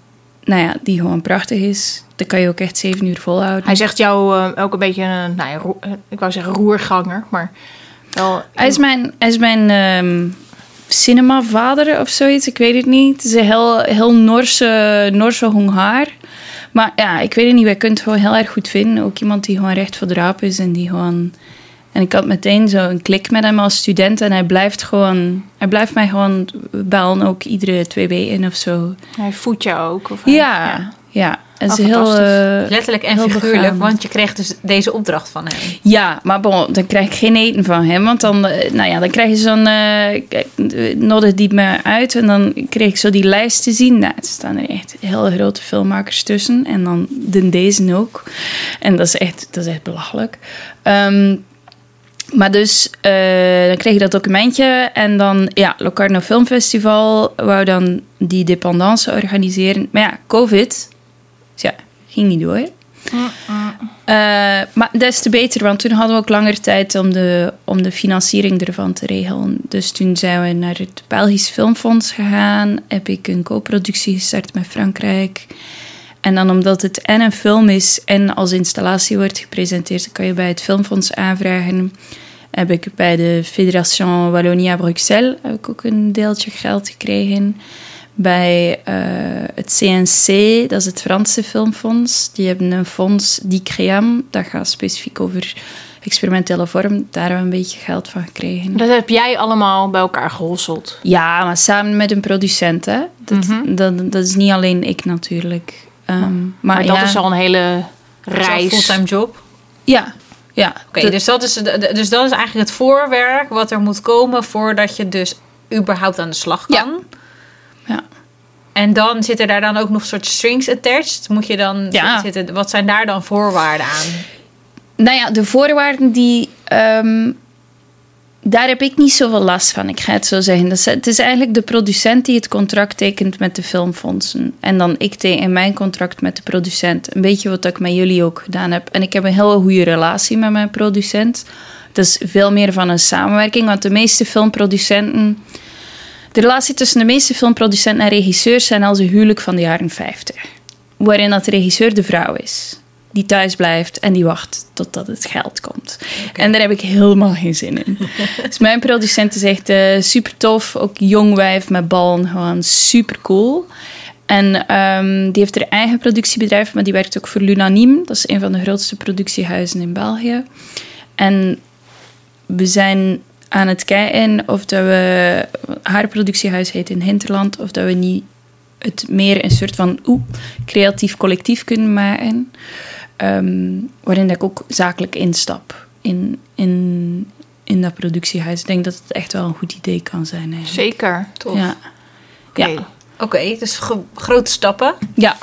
nou ja, die gewoon prachtig is. Dat kan je ook echt zeven uur volhouden. Hij zegt jou eh, ook een beetje een, nou ja, eh, ik wou zeggen roerganger, maar wel... Hij is mijn, hij is mijn ehm, cinemavader of zoiets. Ik weet het niet. Het is een heel, heel Noorse, Noorse Hongaar. Maar ja, ik weet het niet. Wij kunnen het gewoon heel erg goed vinden. Ook iemand die gewoon recht voor de raap is en die gewoon... En ik had meteen zo een klik met hem als student. En hij blijft gewoon... Hij blijft mij gewoon bellen ook iedere twee weken of zo. Hij voedt jou ook. Of Ja, ja. Het is Oh, heel... eh, Letterlijk en heel figuurlijk, begaan. want je kreeg dus deze opdracht van hem. Ja, maar bon, dan krijg ik geen eten van hem. Want dan, eh, nou ja, dan krijg je zo'n... kijk, eh, nodig die me uit en dan kreeg ik zo die lijst te zien. Nou, er staan er echt hele grote filmmakers tussen. En dan de deze ook. En dat is echt, dat is echt belachelijk. Ehm, maar dus, dan kreeg je dat documentje. En dan, ja, Locarno Filmfestival wou dan die dependance organiseren. Maar ja, COVID, ja, ging niet door. Eh, maar des te beter, want toen hadden we ook langer tijd om de, om de financiering ervan te regelen. Dus toen zijn we naar het Belgisch Filmfonds gegaan. Heb ik een co-productie gestart met Frankrijk. En dan omdat het en een film is en als installatie wordt gepresenteerd, kan je bij het Filmfonds aanvragen. Heb ik bij de Fédération Wallonia-Bruxelles heb ik ook een deeltje geld gekregen. Bij eh, het CNC, dat is het Franse Filmfonds. Die hebben een fonds, DICREAM. Dat gaat specifiek over experimentele vorm. Daar hebben we een beetje geld van gekregen. Dat heb jij allemaal bij elkaar gehosseld. Ja, maar samen met een producent. Hè? Dat, Mhm. dat, dat is niet alleen ik natuurlijk. Ehm, maar Maar dat ja, is al een hele reis. fulltime job. Ja, ja. Oké, dus, dat is, dus dat is eigenlijk het voorwerk wat er moet komen voordat je dus überhaupt aan de slag kan. Ja. En dan zitten daar dan ook nog soort strings attached. Moet je dan Ja. zitten, wat zijn daar dan voorwaarden aan? Nou ja, de voorwaarden die. ehm, daar heb ik niet zoveel last van, ik ga het zo zeggen. Dat is, het is eigenlijk de producent die het contract tekent met de filmfondsen. En dan ik teken mijn contract met de producent. Een beetje wat ik met jullie ook gedaan heb. En ik heb een hele goede relatie met mijn producent. Dat is veel meer van een samenwerking, want de meeste filmproducenten. De relatie tussen de meeste filmproducenten en regisseurs zijn als een huwelijk van de jaren 50. Waarin dat de regisseur de vrouw is. Die thuis blijft en die wacht totdat het geld komt. En daar heb ik helemaal geen zin in. dus mijn producent is echt super tof. Ook jong wijf met ballen. Gewoon super cool. En ehm, die heeft haar eigen productiebedrijf, maar die werkt ook voor Lunaniem. Dat is een van de grootste productiehuizen in België. En we zijn aan het kijken of dat we... Haar productiehuis heet in Hinterland. Of dat we niet het meer een soort van oeh, creatief collectief kunnen maken. Ehm, waarin dat ik ook zakelijk instap in, in, in dat productiehuis. Ik denk dat het echt wel een goed idee kan zijn. Eigenlijk. Zeker. Tof. Ja. Oké. Ja. Oké, dus gro- grote stappen. Ja.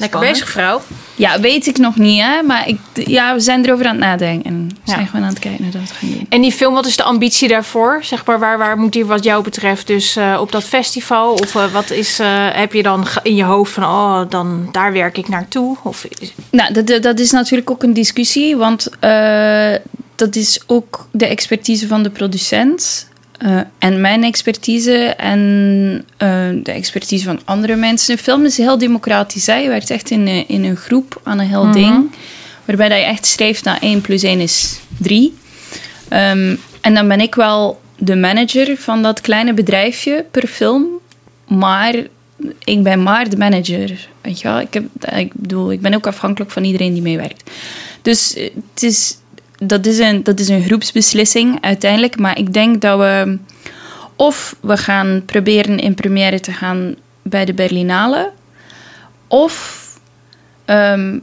Lekker Spannend. bezig, vrouw. ja, weet ik nog niet, hè? maar ik, ja, we zijn erover aan het nadenken. We Ja. zijn gewoon aan het kijken naar dat we gaan doen. En die film, wat is de ambitie daarvoor? Zeg maar, waar, waar moet die wat jou betreft dus eh, op dat festival? Of eh, wat is, eh, heb je dan in je hoofd van, oh, dan daar werk ik naartoe? Of Nou, dat, dat- is natuurlijk ook een discussie, want dat is ook de expertise van de producent. Eh, en mijn expertise en eh, de expertise van andere mensen. De film is heel democratisch. Hè? Je werkt echt in, een- in een groep aan een heel ding. Waarbij dat je echt streeft naar 1 plus 1 is 3. Ehm, en dan ben ik wel de manager van dat kleine bedrijfje per film. Maar ik ben maar de manager. Weet je wel? Ik, heb, ik bedoel, ik ben ook afhankelijk van iedereen die meewerkt. Dus eh, het is, dat, is een, dat is een groepsbeslissing uiteindelijk. Maar ik denk dat we... Of we gaan proberen in première te gaan bij de Berlinale. Of... ehm,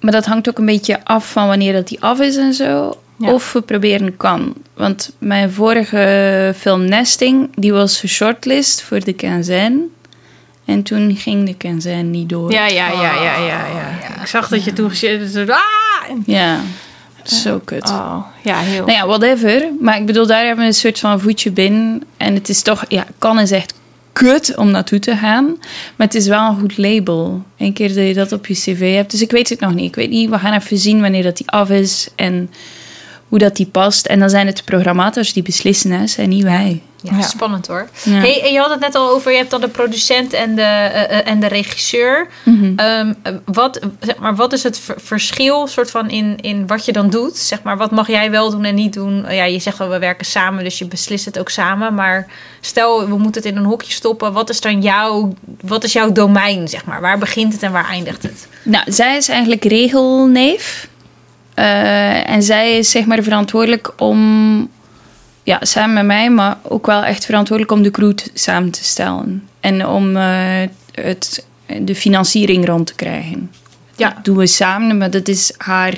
maar dat hangt ook een beetje af van wanneer dat die af is en zo. Ja. Of we proberen kan. Want mijn vorige film Nesting, die was geshortlist voor de Quinzaine. En toen ging de Quinzaine niet door. Ja, ja, ja, ja, ja, ja. Ik zag dat je toen gezien hebt. Ah! Ja, zo kut. Oh, ja, heel. Nou ja, whatever. Maar ik bedoel, daar hebben we een soort van voetje binnen. En het is toch... Ja, kan is echt kut om naartoe te gaan. Maar het is wel een goed label. Een keer dat je dat op je cv hebt. Dus ik weet het nog niet. Ik weet niet, we gaan even zien wanneer dat die af is en hoe dat die past. En dan zijn het de programmators die beslissen, hè, zijn niet wij. Ja, Ja. spannend hoor. Ja. Hey, en je had het net al over, je hebt dan de producent en de, eh, eh, en de regisseur. Mhm. Ehm, eh, wat, zeg maar, wat is het ver- verschil soort van in, in wat je dan doet? Zeg maar, wat mag jij wel doen en niet doen? Ja, je zegt wel, we werken samen, dus je beslist het ook samen. Maar stel, we moeten het in een hokje stoppen. Wat is dan jouw, wat is jouw domein, zeg maar? Waar begint het en waar eindigt het? Nou, zij is eigenlijk regelneef. Eh, en zij is zeg maar verantwoordelijk om, ja, samen met mij, maar ook wel echt verantwoordelijk om de crew samen te stellen. En om eh, het, de financiering rond te krijgen. Ja. Dat doen we samen, maar dat is haar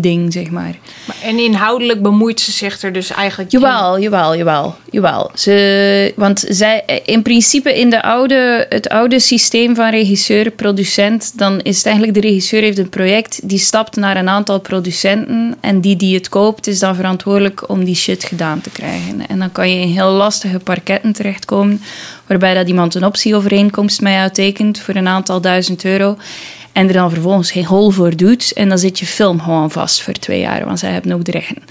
ding, zeg maar. Maar- En inhoudelijk bemoeit ze zich er dus eigenlijk Jawel, jawel, jawel, jawel. Ze, want zij, in principe in de oude, het oude systeem van regisseur, producent, dan is het eigenlijk de regisseur heeft een project, die stapt naar een aantal producenten en die die het koopt is dan verantwoordelijk om die shit gedaan te krijgen. En dan kan je in heel lastige parketten terechtkomen, waarbij dat iemand een optieovereenkomst met jou tekent voor een aantal duizend euro. En er dan vervolgens geen hol voor doet. En dan zit je film gewoon vast voor twee jaar, want zij hebben ook de rechten.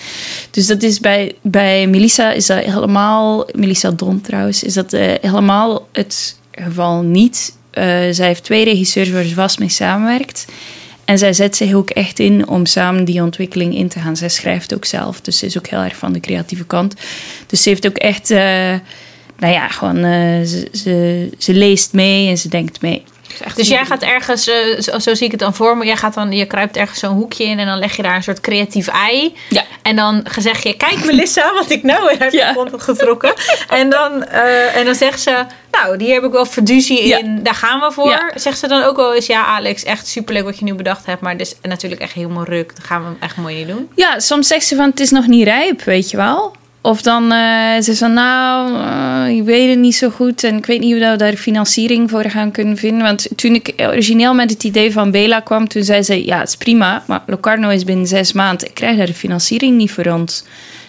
Dus dat is bij, bij Melissa is dat helemaal, Melissa Don trouwens, is dat eh, helemaal het geval niet. Eh, zij heeft twee regisseurs waar ze vast mee samenwerkt. En zij zet zich ook echt in om samen die ontwikkeling in te gaan. Zij schrijft ook zelf, dus ze is ook heel erg van de creatieve kant. Dus ze heeft ook echt, eh, nou ja, gewoon, ze, ze leest mee en ze denkt mee. Dus jij gaat ergens, eh, zo, zo zie ik het dan voor me, jij gaat dan, je kruipt ergens zo'n hoekje in en dan leg je daar een soort creatief ei. Ja. En dan zeg je, kijk Melissa, wat ik nou uit Ja. heb getrokken. en, dan, eh, en dan zegt ze, nou, die heb ik wel Ja. in, daar gaan we voor. Ja. Zegt ze dan ook wel eens, ja Alex, echt superleuk wat je nu bedacht hebt, maar dit is natuurlijk echt helemaal ruk. Dat gaan we echt mooi niet doen. Ja, soms zegt ze van het is nog niet rijp, weet je wel. Of dan eh ze van nou, eh, ik weet het niet zo goed en ik weet niet hoe dat we daar financiering voor gaan kunnen vinden. Want toen ik origineel met het idee van Bela kwam, toen zei ze ja, het is prima, maar Locarno is binnen zes maanden. Ik krijg daar de financiering niet voor ons.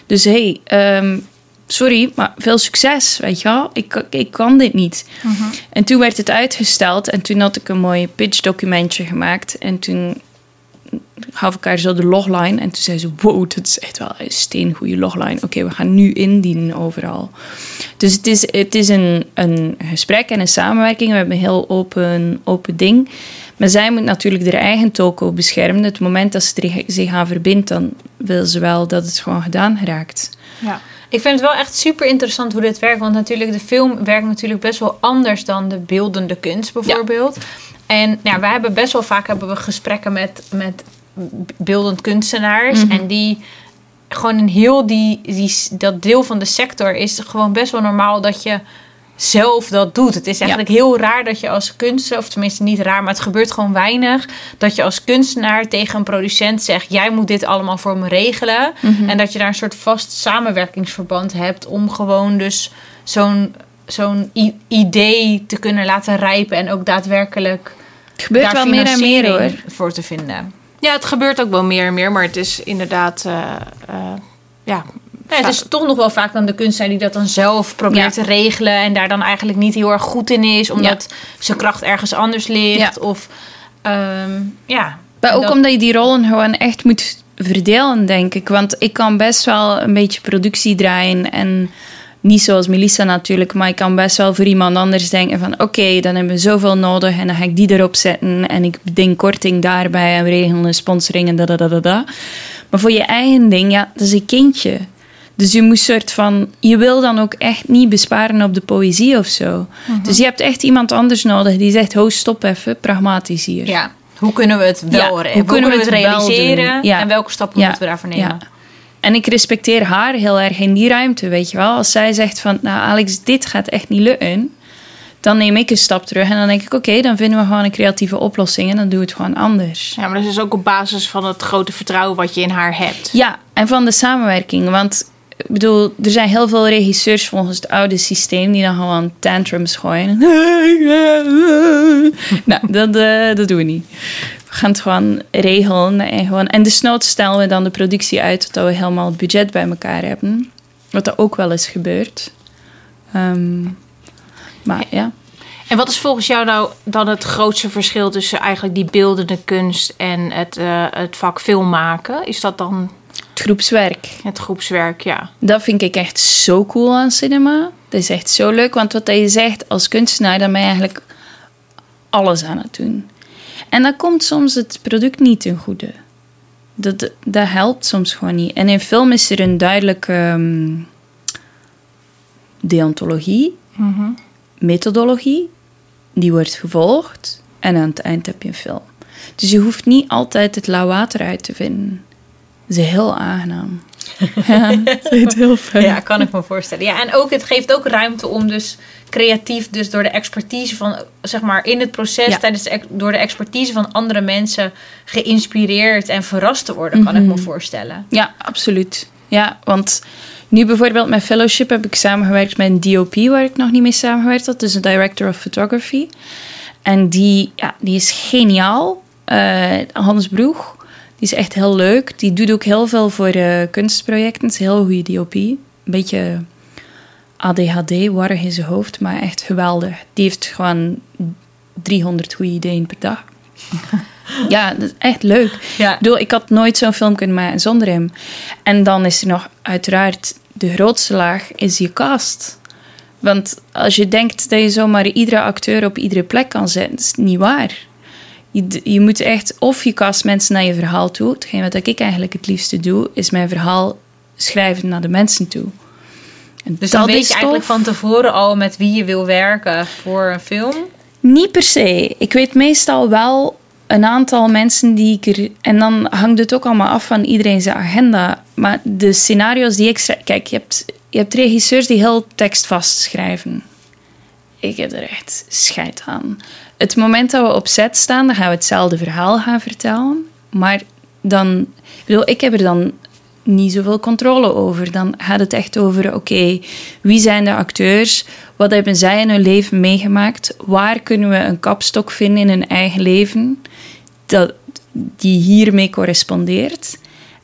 Dus hé, hey, ehm, sorry, maar veel succes, weet je wel. Ik, ik kan dit niet. En toen werd het uitgesteld en toen had ik een mooi pitch-documentje gemaakt. En toen gaf ik haar zo de logline. En toen zei ze, wow, dat is echt wel een steengoede logline. Oké, we gaan nu indienen overal. Dus het is, het is een, een gesprek en een samenwerking. We hebben een heel open, open ding. Maar zij moet natuurlijk haar eigen toko beschermen. Het moment dat ze zich aan verbindt, dan wil ze wel dat het gewoon gedaan geraakt. Ja. Ik vind het wel echt super interessant hoe dit werkt. Want natuurlijk, de film werkt natuurlijk best wel anders dan de beeldende kunst bijvoorbeeld. En ja, wij hebben best wel vaak hebben we gesprekken met, met beeldend kunstenaars. En die gewoon in heel die, die, dat deel van de sector is gewoon best wel normaal dat je zelf dat doet. Het is eigenlijk heel raar dat je als kunstenaar, of tenminste niet raar, maar het gebeurt gewoon weinig, dat je als kunstenaar tegen een producent zegt: jij moet dit allemaal voor me regelen. En dat je daar een soort vast samenwerkingsverband hebt om gewoon dus zo'n zo'n idee te kunnen laten rijpen en ook daadwerkelijk Het gebeurt daar wel meer en meer hoor. voor te vinden. ja, het gebeurt ook wel meer en meer, maar het is inderdaad... eh, eh, ja, Ja, het is toch nog wel vaak dan de kunstenaar die dat dan zelf probeert Ja. te regelen en daar dan eigenlijk niet heel erg goed in is, omdat zijn kracht ergens anders ligt. Ja. Of ehm, ja. Maar ook Dat- omdat je die rollen gewoon echt moet verdelen, denk ik. Want ik kan best wel een beetje productie draaien en niet zoals Melissa natuurlijk, maar ik kan best wel voor iemand anders denken van oké, dan hebben we zoveel nodig en dan ga ik die erop zetten en ik beding korting daarbij en we regelen sponsoring en da da da da. Maar voor je eigen ding, ja, dat is een kindje. Dus je moet soort van, je wil dan ook echt niet besparen op de poëzie of zo. Dus je hebt echt iemand anders nodig die zegt, ho, stop even, pragmatisch hier. ja. Hoe kunnen we het wel Ja, hoe kunnen we het realiseren? Ja. en welke stappen Ja. moeten we daarvoor nemen? En ik respecteer haar heel erg in die ruimte, weet je wel. Als zij zegt van, nou Alex, dit gaat echt niet lukken. Dan neem ik een stap terug en dan denk ik, oké, dan vinden we gewoon een creatieve oplossing en dan doen we het gewoon anders. ja, maar dat is ook op basis van het grote vertrouwen wat je in haar hebt. Ja, en van de samenwerking. Want ik bedoel, er zijn heel veel regisseurs volgens het oude systeem die dan gewoon tantrums gooien. nou, dat, eh, dat doen we niet. Gaan het gewoon regelen. En, gewoon, en desnoods stellen we dan de productie uit totdat we helemaal het budget bij elkaar hebben. Wat er ook wel eens gebeurt. Ehm, Maar ja. En wat is volgens jou nou dan het grootste verschil tussen eigenlijk die beeldende kunst en het, eh, het vak film maken? Is dat dan Het groepswerk. het groepswerk? Ja. Dat vind ik echt zo cool aan cinema. Dat is echt zo leuk, want wat je zegt als kunstenaar, dan ben je eigenlijk alles aan het doen. En dan komt soms het product niet ten goede. Dat, dat helpt soms gewoon niet. En in film is er een duidelijke ehm, deontologie, methodologie, die wordt gevolgd en aan het eind heb je een film. Dus je hoeft niet altijd het lauw water uit te vinden. Dat is heel aangenaam. Ja, dat heel fijn. Ja, kan ik me voorstellen. Ja, en ook, het geeft ook ruimte om dus creatief, dus door de expertise van, zeg maar, in het proces, Ja. tijdens de, door de expertise van andere mensen geïnspireerd en verrast te worden, kan ik me voorstellen. Ja, absoluut. Ja, want nu bijvoorbeeld met fellowship heb ik samengewerkt met een DOP waar ik nog niet mee samengewerkt had. Dus een director of photography. En die, ja, die is geniaal. Eh, Hans Broeg. Die is echt heel leuk. Die doet ook heel veel voor eh, kunstprojecten. Het is een heel goede DOP. Een beetje ADHD, warrig in zijn hoofd, maar echt geweldig. Die heeft gewoon 300 goede ideeën per dag. ja, dat is echt leuk. Ja. Ik bedoel, ik had nooit zo'n film kunnen maken zonder hem. En dan is er nog uiteraard de grootste laag, is je cast. Want als je denkt dat je zomaar iedere acteur op iedere plek kan zetten, is niet waar. Je, je moet echt, of je cast mensen naar je verhaal toe. Hetgeen wat ik eigenlijk het liefste doe, is mijn verhaal schrijven naar de mensen toe. En Dus dan weet je eigenlijk van tevoren al met wie je wil werken voor een film. Niet per se. Ik weet meestal wel een aantal mensen die ik er... En dan hangt het ook allemaal af van iedereen zijn agenda. Maar de scenario's die ik schrijf... Kijk, je hebt, je hebt regisseurs die heel tekstvast schrijven. Ik heb er echt scheid aan. Het moment dat we op set staan, dan gaan we hetzelfde verhaal gaan vertellen. Maar dan... Ik bedoel, ik heb er dan niet zoveel controle over. Dan gaat het echt over, oké, wie zijn de acteurs? Wat hebben zij in hun leven meegemaakt? Waar kunnen we een kapstok vinden in hun eigen leven dat, die hiermee correspondeert?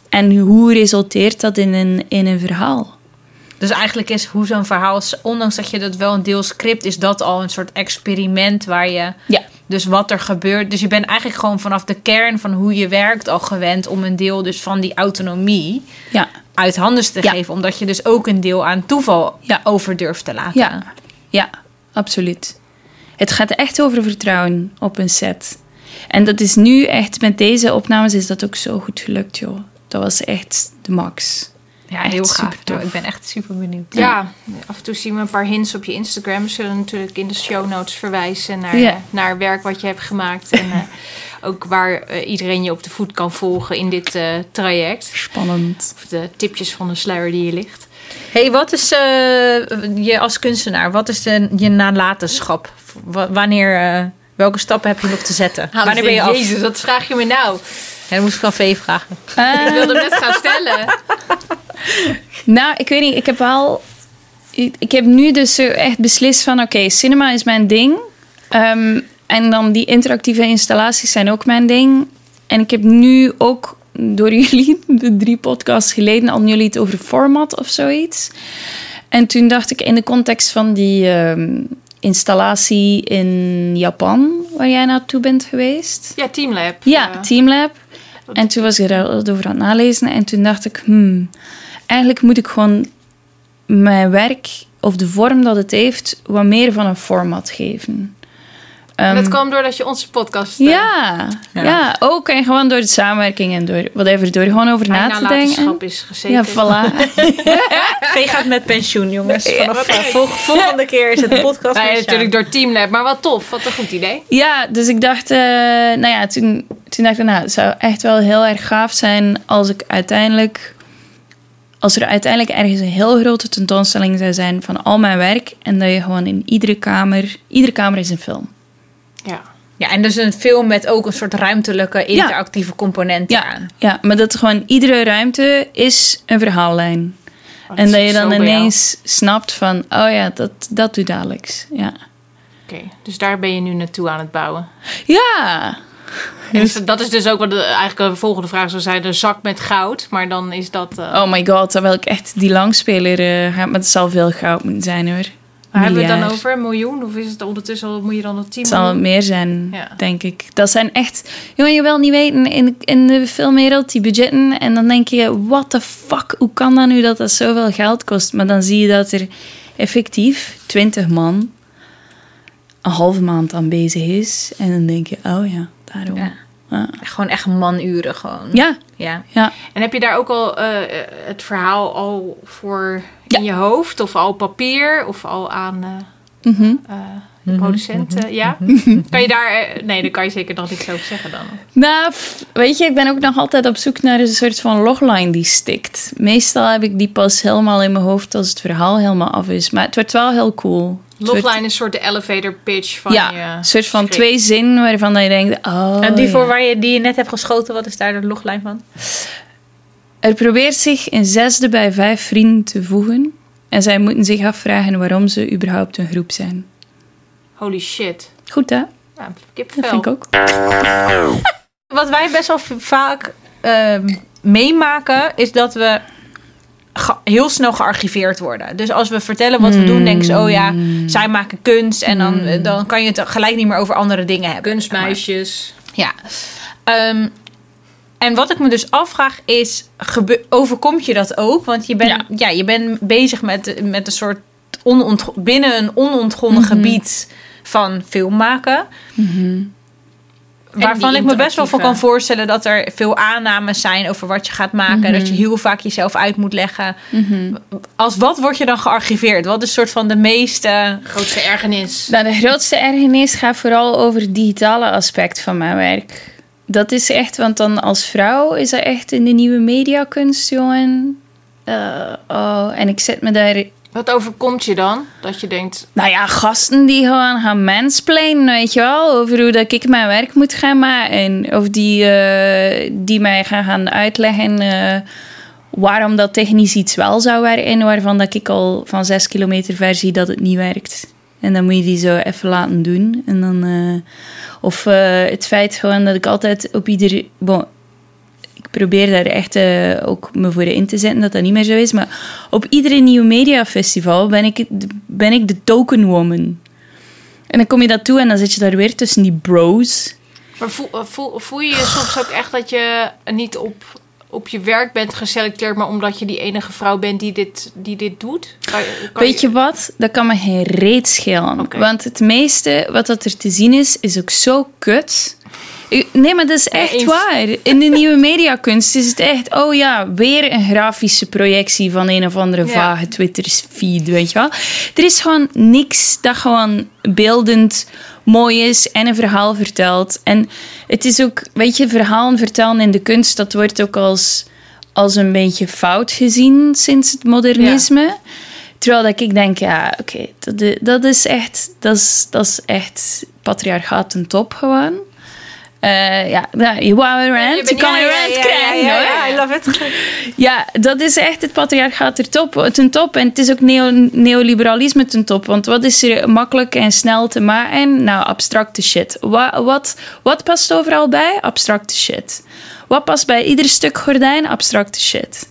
En hoe resulteert dat in een, in een verhaal? Dus eigenlijk is hoe zo'n verhaal, ondanks dat je dat wel een deel script, is dat al een soort experiment waar je Ja. dus wat er gebeurt. Dus je bent eigenlijk gewoon vanaf de kern van hoe je werkt al gewend om een deel dus van die autonomie Ja, uit handen te Ja. geven. Omdat je dus ook een deel aan toeval Ja. over durft te laten. ja, ja, absoluut. Het gaat echt over vertrouwen op een set. En dat is nu echt, met deze opnames is dat ook zo goed gelukt, joh. Dat was echt de max. Ja, heel gaaf. Ik ben echt super benieuwd. Ja. af en toe zien we een paar hints op je Instagram. We zullen natuurlijk in de show notes verwijzen naar, eh, naar werk wat je hebt gemaakt. En eh, ook waar eh, iedereen je op de voet kan volgen in dit traject. Spannend. Of de tipjes van de sluier die je ligt. hey, wat is je als kunstenaar, wat is de, je nalatenschap? W- wanneer, welke stappen heb je nog te zetten? wanneer ben je af? Jezus, wat vraag je me nou? Ja, dan moest ik aan Vee vragen. Ik wilde hem net gaan stellen. Nou, ik weet niet. Ik heb wel... Ik, ik heb nu dus zo echt beslist van... Oké, cinema is mijn ding. Ehm, en dan die interactieve installaties zijn ook mijn ding. En ik heb nu ook door jullie, de drie podcasts geleden... hadden jullie het over format of zoiets. En toen dacht ik in de context van die ehm, installatie in Japan... waar jij naartoe bent geweest... Ja, Teamlab. Ja, Eh, Teamlab. En toen was ik er over aan het nalezen. En toen dacht ik, hmm, eigenlijk moet ik gewoon mijn werk of de vorm dat het heeft, wat meer van een format geven. En Ehm, dat kwam doordat je onze podcast... eh, ja, ja. ook en gewoon door de samenwerking en door whatever, door gewoon over na te denken. is gezeten. Ja, voilà. Vee gaat met pensioen, jongens. Vanaf eh, vol- volgende keer is het de podcast. Ja, natuurlijk door Teamlab, maar wat tof. Wat een goed idee. Ja, dus ik dacht, eh, nou ja, toen, toen dacht ik, nou, het zou echt wel heel erg gaaf zijn als ik uiteindelijk, als er uiteindelijk ergens een heel grote tentoonstelling zou zijn van al mijn werk en dat je gewoon in iedere kamer, iedere kamer is een film. Ja. Ja, en dus een film met ook een soort ruimtelijke interactieve component Ja, aan. ja, maar dat gewoon iedere ruimte is een verhaallijn. Oh, en dat je dan jou. ineens snapt van, oh ja, dat, dat doet Alex. Ja. Oké, dus daar ben je nu naartoe aan het bouwen. Ja, dus dat is dus ook wat de, eigenlijk de volgende vraag zou zijn: de zak met goud. Maar dan is dat. eh, oh my god, dan wil ik echt die langspeler uh, gaan, maar het zal veel goud moeten zijn hoor. Waar hebben we het dan over? Een miljoen? Of is het ondertussen moet je dan nog 10 Het zal meer zijn, Ja. denk ik. Dat zijn echt... Jongen, je wil niet weten, in, in de filmwereld, die budgetten... En dan denk je, what the fuck, hoe kan dat nu dat dat zoveel geld kost? Maar dan zie je dat er effectief 20 man een halve maand aan bezig is. En dan denk je, oh ja, daarom. Ja. Ja, Gewoon echt manuren gewoon. ja. Ja. ja. En heb je daar ook al eh, het verhaal al voor Ja. in je hoofd? Of al papier? Of al aan eh, Mhm. eh, de producenten? Ja? Kan je daar... nee, daar kan je zeker nog niks over zeggen dan. Nou, weet je, ik ben ook nog altijd op zoek naar een soort van logline die stikt. Meestal heb ik die pas helemaal in mijn hoofd als het verhaal helemaal af is. Maar het wordt wel heel cool. Logline is een soort de elevator pitch van ja, je een soort van script. twee zinnen waarvan dat je denkt, oh en die ja. voor waar je, die je net hebt geschoten, wat is daar de loglijn van? Er probeert zich een zesde bij vijf vrienden te voegen. En zij moeten zich afvragen waarom ze überhaupt een groep zijn. Holy shit. Goed hè? Ja, Dat kipvel. vind ik ook. Wat wij best wel vaak ehm, meemaken, is dat we heel snel gearchiveerd worden. Dus als we vertellen wat we doen, denken ze, oh ja, zij maken kunst. En dan, eh, dan kan je het gelijk niet meer over andere dingen hebben. Kunstmeisjes. Ja. Ehm, en wat ik me dus afvraag is, overkomt je dat ook? Want je bent, Ja. ja. je bent bezig met, met een soort binnen een onontgonnen gebied van film maken. Waarvan ik me best wel voor kan voorstellen dat er veel aannames zijn over wat je gaat maken. Dat je heel vaak jezelf uit moet leggen. Als wat word je dan gearchiveerd? Wat is een soort van de meeste. Grootste ergernis. Nou, de grootste ergernis gaat vooral over het digitale aspect van mijn werk. Dat is echt, want dan als vrouw is dat echt in de nieuwe mediakunst, jongen. Eh, oh, en ik zet me daar Wat overkomt je dan? Dat je denkt, Nou ja, gasten die gewoon gaan mansplainen, weet je wel. Over hoe dat ik mijn werk moet gaan maken. Of die, eh, die mij gaan, gaan uitleggen eh, waarom dat technisch iets wel zou werken. Waarvan dat ik al van zes kilometer ver zie dat het niet werkt. En dan moet je die zo even laten doen. En dan, eh, of het feit gewoon dat ik altijd op ieder... Bon, ik probeer daar echt eh, ook me voor in te zetten dat dat niet meer zo is. Maar op iedere nieuw mediafestival ben ik, ben ik de token woman. En dan kom je dat toe en dan zit je daar weer tussen die bros. maar voel, voel, voel je je soms ook echt dat je niet op, op je werk bent geselecteerd, maar omdat je die enige vrouw bent die dit, die dit doet? Kan, kan Weet je wat? Dat kan me geen reet schelen. Want het meeste wat dat er te zien is, is ook zo kut. Nee, maar dat is echt waar. In de nieuwe mediakunst is het echt... Oh ja, weer een grafische projectie van een of andere vage Twitter-feed, weet je wel. Er is gewoon niks dat gewoon beeldend mooi is en een verhaal vertelt. En het is ook, weet je, verhalen vertellen in de kunst, dat wordt ook als, als een beetje fout gezien sinds het modernisme. Terwijl dat ik denk, ja, oké, dat, dat is echt, dat is, dat is echt patriarchaat ten top gewoon. Eh, ja, nou, je rant, een ja, rant ja, krijgen ja, hoor. ja, I love it. Ja, dat is echt het patriarchaat ten top, ten top. En het is ook neo, neoliberalisme ten top. Want wat is er makkelijk en snel te maken? Nou, abstracte shit. Wat, wat, wat past overal bij? Abstracte shit. Wat past bij ieder stuk gordijn? Abstracte shit.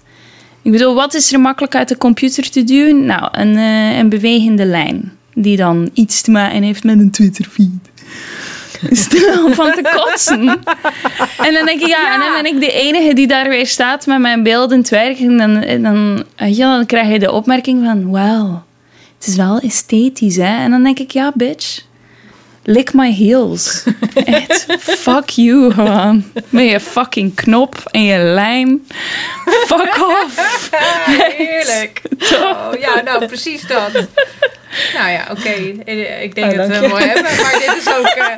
Ik bedoel, wat is er makkelijk uit de computer te duwen? Nou, een, eh, een bewegende lijn. Die dan iets te maken heeft met een Twitter-feed. Is er wel van te kotsen. En dan denk ik, ja, en dan ben ik de enige die daar weer staat met mijn beeldend werk. En dan, en dan, dan krijg je de opmerking van, wauw, het is wel esthetisch, hè? En dan denk ik, ja, bitch, lick my heels. Echt, fuck you gewoon. Met je fucking knop en je lijn. Fuck off. Heerlijk. Oh, ja, nou, precies dat. Nou ja, oké. Ik denk Oh, dat we het mooi hebben, maar dit is ook... eh,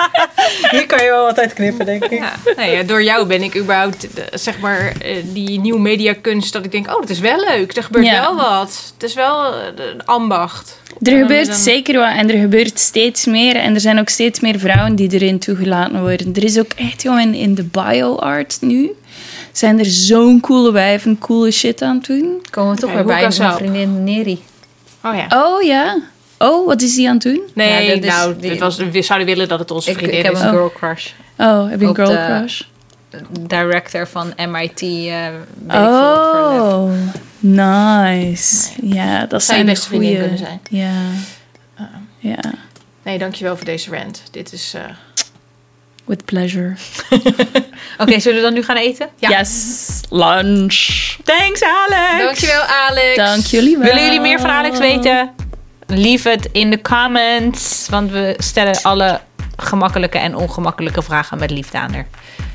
Hier kan je wel wat uit knippen, denk ik. ja, nou ja, door jou ben ik überhaupt, eh, zeg maar, eh, die nieuwe mediakunst... dat ik denk, oh, dat is wel leuk. Er gebeurt Ja. wel wat. Het is wel eh, een ambacht. Er gebeurt dan- zeker wat en er gebeurt steeds meer. En er zijn ook steeds meer vrouwen die erin toegelaten worden. Er is ook echt, joh, in, de bio-art nu... zijn er zo'n coole wijven coole shit aan het doen. Komen we toch weer bij mijn vriendin Neri. Oh ja. Oh ja. Oh, wat is die aan het doen? Nee, Ja, dat is nou, die- dit was, we zouden willen dat het onze Ik, vriendin ik heb is. een Oh. girl crush. Oh, heb je een girl de- crush? Director van MIT. eh voor lab. Oh, nice. Ja, dat Zou zijn vriendin goeie. kunnen zijn. Ja. Ja. Nee, dankjewel voor deze rant. Dit is... eh, With pleasure. Oké, zullen we dan nu gaan eten? Ja. Yes. Lunch. Thanks, Alex! Dankjewel, Alex. Dank jullie wel. Willen jullie meer van Alex weten? Leave het in de comments. Want we stellen alle gemakkelijke en ongemakkelijke vragen met liefde aan haar.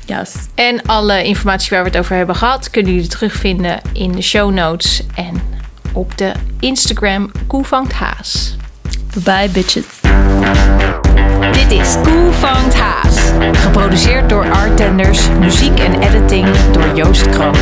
Yes. En alle informatie waar we het over hebben gehad... kunnen jullie terugvinden in de show notes... en op de Instagram Koe vangt Haas. Bye bitches. Dit is Koe vangt Haas. Geproduceerd door Artenders. Muziek en editing door Joost Kroon.